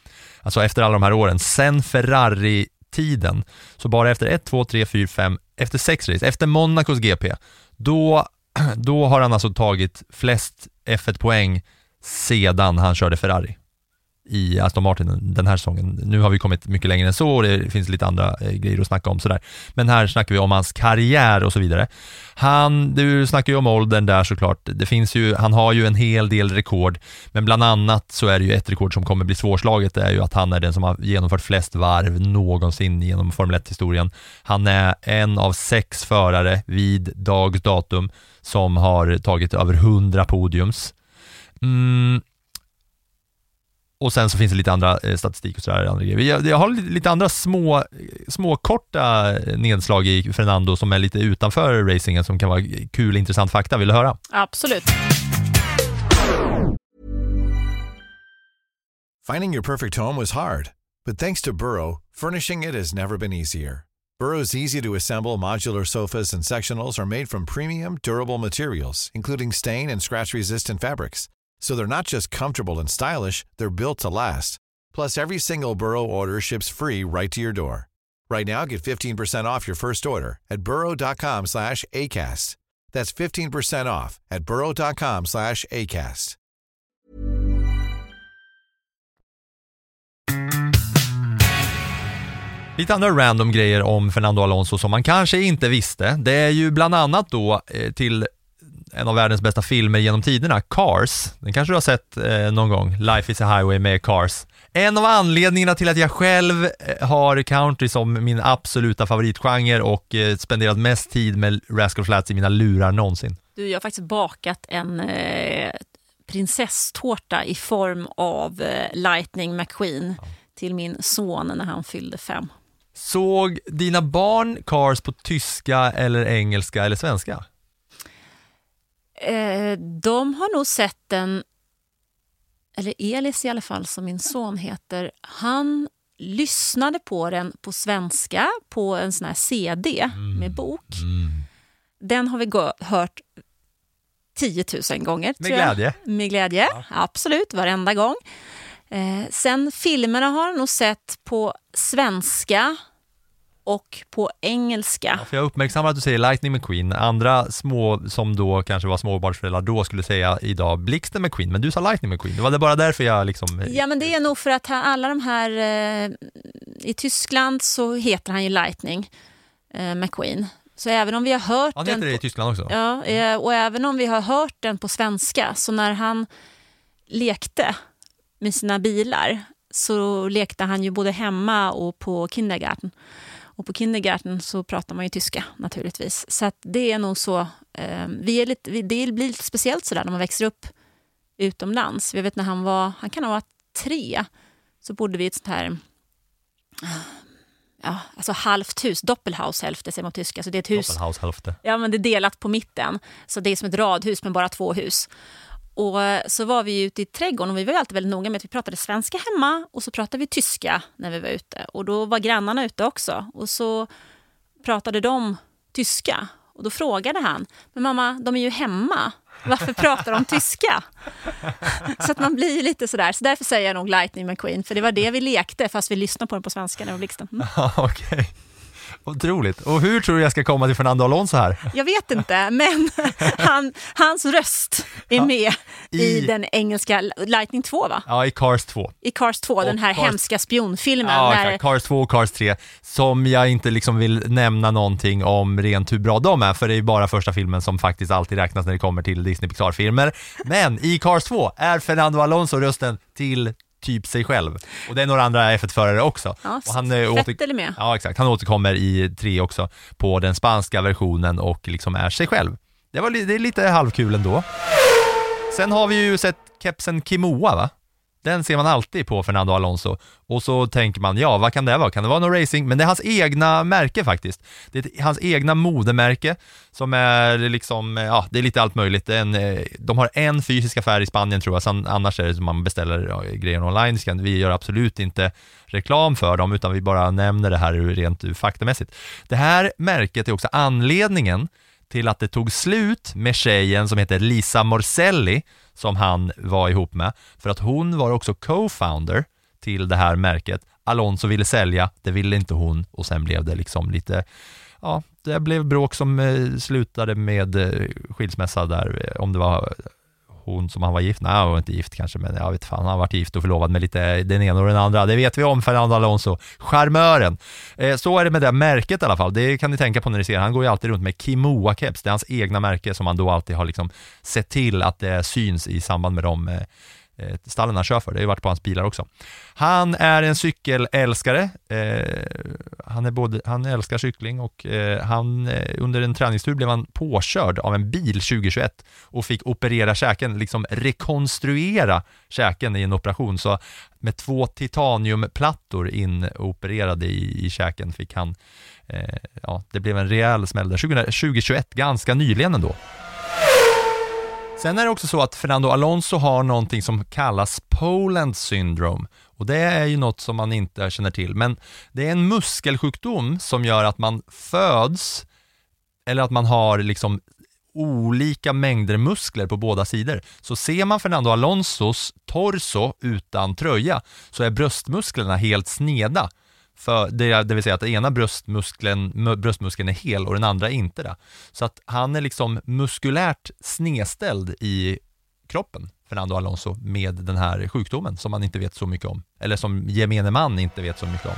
alltså efter alla de här åren, sen Ferrari-tiden, så bara efter 1, 2, 3, 4, 5, efter sex race, efter Monacos GP, då, då har han alltså tagit flest F1-poäng sedan han körde Ferrari i Aston Martin den här säsongen. Nu har vi kommit mycket längre än så och det finns lite andra eh, grejer att snacka om sådär. Men här snackar vi om hans karriär och så vidare. Han, du snackar ju om åldern där såklart. Det finns ju, han har ju en hel del rekord, men bland annat så är det ju ett rekord som kommer bli svårslaget, det är ju att han är den som har genomfört flest varv någonsin genom Formel 1-historien. Han är en av sex förare vid dags datum som har tagit över 100 podiums. Mm, och sen så finns det lite andra eh, statistik och sådär. Andra grejer. Jag, jag har lite, lite andra små, små korta nedslag i Fernando som är lite utanför racingen som kan vara kul, intressant fakta. Vill du höra? Absolut. Finding your perfect home was hard, but thanks to Burrow, furnishing it has never been easier. Burrow's easy to assemble modular sofas and sectionals are made from premium, durable materials, including stain and scratch resistant fabrics. So they're not just comfortable and stylish, they're built to last. Plus, every single Burrow order ships free right to your door. Right now, get 15% off your first order at burrow.com slash ACAST. That's 15% off at burrow.com slash ACAST. Lite andra random grejer om Fernando Alonso som man kanske inte visste. Det är ju bland annat då eh, till en av världens bästa filmer genom tiderna, Cars. Den kanske du har sett eh, någon gång, Life is a highway med Cars. En av anledningarna till att jag själv eh, har country som min absoluta favoritgenre och eh, spenderat mest tid med Rascal Flatts i mina lurar någonsin. Du, jag har faktiskt bakat en eh, prinsesstårta i form av eh, Lightning McQueen till min son när han fyllde fem. Såg dina barn Cars på tyska eller engelska eller svenska? Eh, de har nog sett den, eller Elis i alla fall som min son heter, han lyssnade på den på svenska på en sån här CD med bok. Den har vi gå- hört 10 000 gånger. Med glädje. Med glädje, absolut, varenda gång. Eh, sen filmerna har jag nog sett på svenska och på engelska. För jag uppmärksammar att du säger Lightning McQueen. Andra små som då kanske var småbarnsföräldrar då skulle säga idag Blixten McQueen, men du sa Lightning McQueen. Det var det bara därför jag liksom... Ja, men det är nog för att alla de här... Eh, I Tyskland så heter han ju Lightning eh, McQueen. Så även om vi har hört Han den... heter det i på- Tyskland också? Ja, eh, och även om vi har hört den på svenska, så när han lekte med sina bilar så lekte han ju både hemma och på kindergarten. Och på kindergarten så pratar man ju tyska naturligtvis. Så det är nog så. Eh, vi är lite, vi, det blir lite speciellt sådär när man växer upp utomlands. Jag vet när han var, han kan ha varit tre, så bodde vi i ett sånt här ja, alltså halvt hus, Doppelhaus hälfte säger man på tyska. Så det är ett hus. Ja, men det är delat på mitten. Så det är som ett radhus med bara två hus. Och så var vi ute i trädgården och vi var ju alltid väldigt noga med att vi pratade svenska hemma och så pratade vi tyska när vi var ute. Och då var grannarna ute också och så pratade de tyska. Och då frågade han, men mamma, de är ju hemma. Varför pratar de tyska? Så att man blir ju lite sådär. Så därför säger jag nog Lightning McQueen, för det var det vi lekte fast vi lyssnade på den på svenska när vi var Blixten. Mm. Otroligt. Och hur tror du jag ska komma till Fernando Alonso här? Jag vet inte, men han, hans röst är med i, I- den engelska Lightning 2, va? Ja, i Cars 2. I Cars 2, den här Cars- hemska spionfilmen. Ja, när. Cars 2 och Cars 3, som jag inte liksom vill nämna någonting om rent hur bra de är, för det är ju bara första filmen som faktiskt alltid räknas när det kommer till Disney Pixar-filmer. Men i Cars 2 är Fernando Alonso rösten till typ sig själv. Och det är några andra F1-förare också. Ja, och han, eh, Vettel är med. Ja, exakt. Han återkommer i 3 också på den spanska versionen och liksom är sig själv. Det, var, det är lite halvkul ändå. Sen har vi ju sett kepsen Kimoa va? Den ser man alltid på Fernando Alonso. Och så tänker man, ja vad kan det vara? Kan det vara någon racing? Men det är hans egna märke faktiskt. Det är hans egna modemärke som är liksom, ja det är lite allt möjligt. En, eh, de har en fysisk affär i Spanien tror jag, Sen, annars är det som man beställer ja, grejer online. Kan- Vi gör absolut inte reklam för dem utan vi bara nämner det här rent faktamässigt. Det här märket är också anledningen till att det tog slut med tjejen som heter Lisa Morselli som han var ihop med. För att hon var också co-founder till det här märket. Alonso ville sälja, det ville inte hon och sen blev det liksom lite, ja, det blev bråk som eh, slutade med eh, skilsmässa där, eh, om det var hon som han var gift, nej han var inte gift kanske, men jag vet fan, han har varit gift och förlovad med lite den ena och den andra. Det vet vi om Fernando Alonso, charmören. Eh, så är det med det märket i alla fall, det kan ni tänka på när ni ser, han går ju alltid runt med Kimoa-keps, det är hans egna märke som han då alltid har liksom sett till att det syns i samband med de eh, eh, stallen han kör för, det har ju varit på hans bilar också. Han är en cykelälskare, eh, han, är både, han älskar cykling och eh, han, eh, under en träningstur blev han påkörd av en bil 2021 och fick operera käken, liksom rekonstruera käken i en operation. Så med två titaniumplattor inopererade i, i käken fick han, ja det blev en rejäl smäll där, 2021, ganska nyligen ändå. Sen är det också så att Fernando Alonso har någonting som kallas Poland syndrome och det är ju något som man inte känner till, men det är en muskelsjukdom som gör att man föds eller att man har liksom olika mängder muskler på båda sidor. Så ser man Fernando Alonsos torso utan tröja så är bröstmusklerna helt sneda. För det, det vill säga att den ena bröstmuskeln, bröstmuskeln är hel och den andra är inte det. Så att han är liksom muskulärt snedställd i kroppen, Fernando Alonso, med den här sjukdomen som man inte vet så mycket om. Eller som gemene man inte vet så mycket om.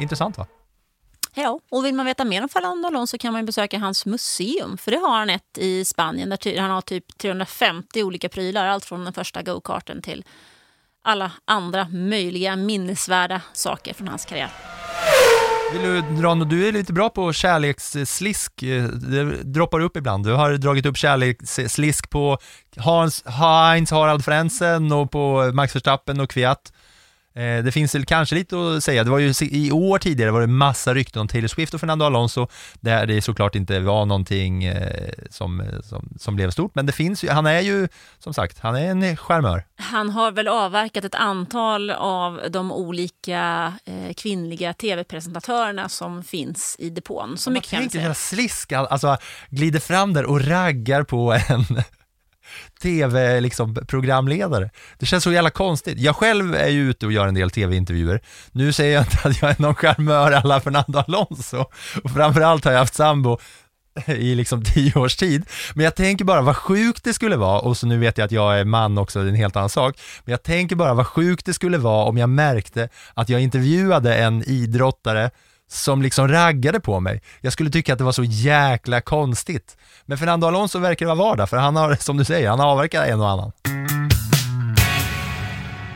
Intressant va? Ja, och vill man veta mer om Fernando Alonso kan man besöka hans museum. För det har han ett i Spanien där han har typ 350 olika prylar. Allt från den första go-karten till alla andra möjliga minnesvärda saker från hans karriär. Vill du dra något, du är lite bra på kärleksslisk, eh, det droppar upp ibland. Du har dragit upp kärleksslisk på Hans, Heinz Harald Frenzen och på Max Verstappen och Kviat. Eh, Det finns väl kanske lite att säga. Det var ju i år tidigare var det massa rykten om Taylor Swift och Fernando Alonso, där det såklart inte var någonting eh, som, som, som blev stort, men det finns ju, han är ju, som sagt, han är en charmör. Han har väl avverkat ett antal av de olika eh, kvinnliga tv-presentatörerna som finns i depån. Så mycket kan jag säga. slisk, alltså glider fram där och raggar på en tv-programledare. Liksom, det känns så jävla konstigt. Jag själv är ju ute och gör en del tv-intervjuer. Nu säger jag inte att jag är någon charmör alla Fernando Alonso och framförallt har jag haft sambo i liksom tio års tid. Men jag tänker bara vad sjukt det skulle vara, och så nu vet jag att jag är man också, det är en helt annan sak, men jag tänker bara vad sjukt det skulle vara om jag märkte att jag intervjuade en idrottare som liksom raggade på mig. Jag skulle tycka att det var så jäkla konstigt. Men Fernando Alonso verkar vara vardag, för han har, som du säger, han avverkar avverkat en och annan.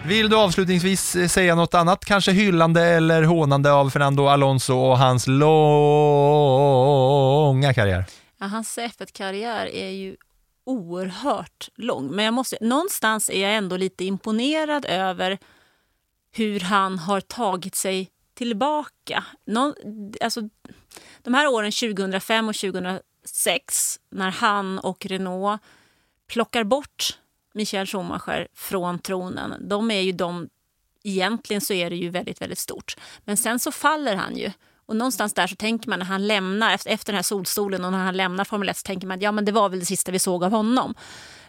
Vill du avslutningsvis eh, säga något annat, kanske hyllande eller hånande av Fernando Alonso och hans långa karriär? Ja, hans F1-karriär är ju oerhört lång. Men jag måste, någonstans är jag ändå lite imponerad över hur han har tagit sig tillbaka. Någon, alltså, de här åren 2005 och 2006 när han och Renault plockar bort Michael Schumacher från tronen, de är ju de... Egentligen så är det ju väldigt, väldigt stort. Men sen så faller han ju. Och någonstans där så tänker man när han lämnar, efter, den här solstolen och när han lämnar Formel 1 så tänker man att ja, men det var väl det sista vi såg av honom.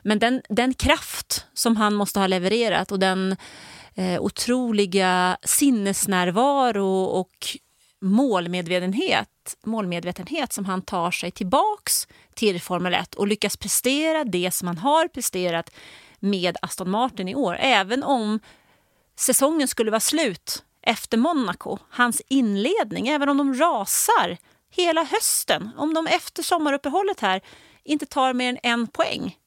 Men den, den kraft som han måste ha levererat och den eh, otroliga sinnesnärvaro och målmedvetenhet, målmedvetenhet som han tar sig tillbaks till Formel 1 och lyckas prestera det som han har presterat med Aston Martin i år. Även om säsongen skulle vara slut efter Monaco, hans inledning, även om de rasar hela hösten, om de efter sommaruppehållet här inte tar mer än en poäng,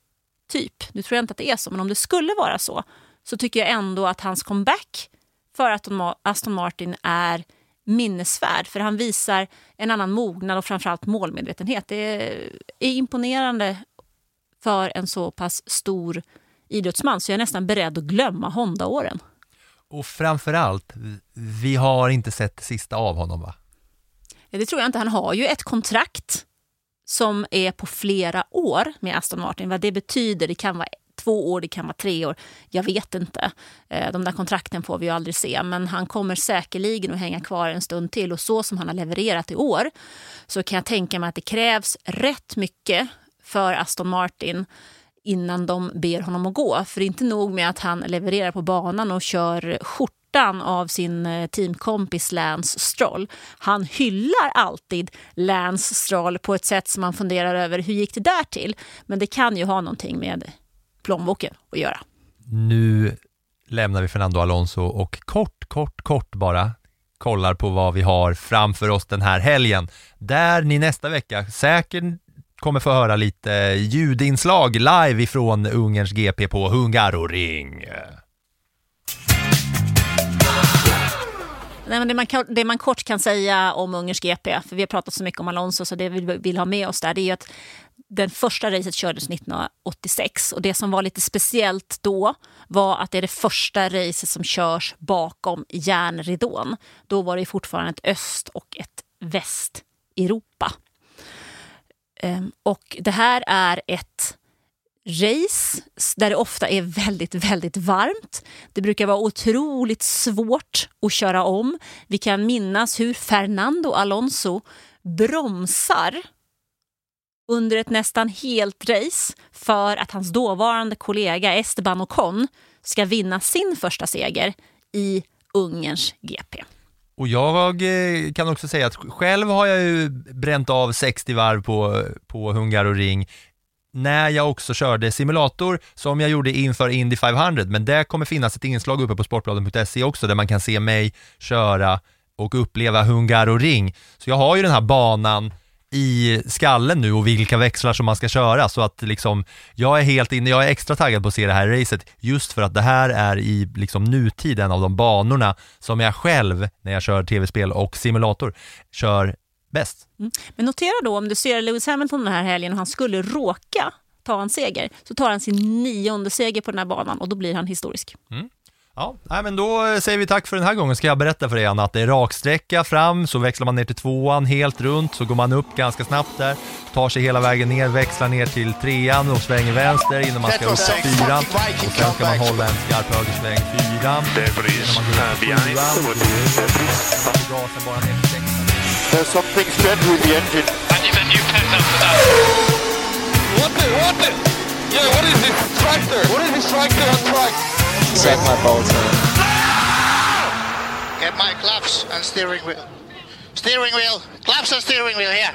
typ. Nu tror jag inte att det är så, men om det skulle vara så, så tycker jag ändå att hans comeback för att Aston Martin är minnesvärd. För han visar en annan mognad och framförallt målmedvetenhet. Det är imponerande för en så pass stor idrottsman så jag är nästan beredd att glömma Honda-åren. Och framförallt, vi har inte sett det sista av honom va? Det tror jag inte. Han har ju ett kontrakt som är på flera år med Aston Martin. Vad det betyder, det kan vara två år, det kan vara tre år. Jag vet inte. Eh, de där kontrakten får vi ju aldrig se. Men han kommer säkerligen att hänga kvar en stund till. Och så som han har levererat i år så kan jag tänka mig att det krävs rätt mycket för Aston Martin innan de ber honom att gå. För det är inte nog med att han levererar på banan och kör skjortan av sin eh, teamkompis Lance Stroll. Han hyllar alltid Lance Stroll på ett sätt som man funderar över hur gick det där till? Men det kan ju ha någonting med plånboken att göra. Nu lämnar vi Fernando Alonso och kort, kort, kort bara kollar på vad vi har framför oss den här helgen. Där ni nästa vecka säkert kommer få höra lite ljudinslag live ifrån Ungerns GP på Hungaroring. Nej, men det, man, det man kort kan säga om Ungerns GP, för vi har pratat så mycket om Alonso, så det vi vill ha med oss där, det är att den första racet kördes 1986 och det som var lite speciellt då var att det är det första racet som körs bakom järnridån. Då var det fortfarande ett öst och ett västeuropa. Ehm, och det här är ett race där det ofta är väldigt, väldigt varmt. Det brukar vara otroligt svårt att köra om. Vi kan minnas hur Fernando Alonso bromsar under ett nästan helt race för att hans dåvarande kollega Esteban Ocon ska vinna sin första seger i Ungerns GP. Och jag eh, kan också säga att själv har jag ju bränt av 60 varv på, på Hungaroring när jag också körde simulator som jag gjorde inför Indy 500, men det kommer finnas ett inslag uppe på sportbladet.se också där man kan se mig köra och uppleva Hungaroring. Så jag har ju den här banan i skallen nu och vilka växlar som man ska köra så att liksom jag är helt inne, jag är extra taggad på att se det här racet just för att det här är i liksom nutid en av de banorna som jag själv när jag kör tv-spel och simulator kör bäst. Mm. Men notera då om du ser Lewis Hamilton den här helgen och han skulle råka ta en seger så tar han sin nionde seger på den här banan och då blir han historisk. Mm. Ja, nej, men då säger vi tack för den här gången. Ska jag berätta för er Anna att det är raksträcka fram, så växlar man ner till tvåan helt runt, så går man upp ganska snabbt där, tar sig hela vägen ner, växlar ner till trean och svänger vänster innan man ska upp till fyran. Och sen ska man hålla en skarp högersväng fyran. Innan man går upp till sjuan, då gasen bara ner till sexan. There's something strange with the engine. A new after that. Åt det, åt det! Yeah, what is this tractor? What is this tractor on track? Check my Bolton. Get my claps and steering wheel. Steering wheel. Claps and steering wheel here.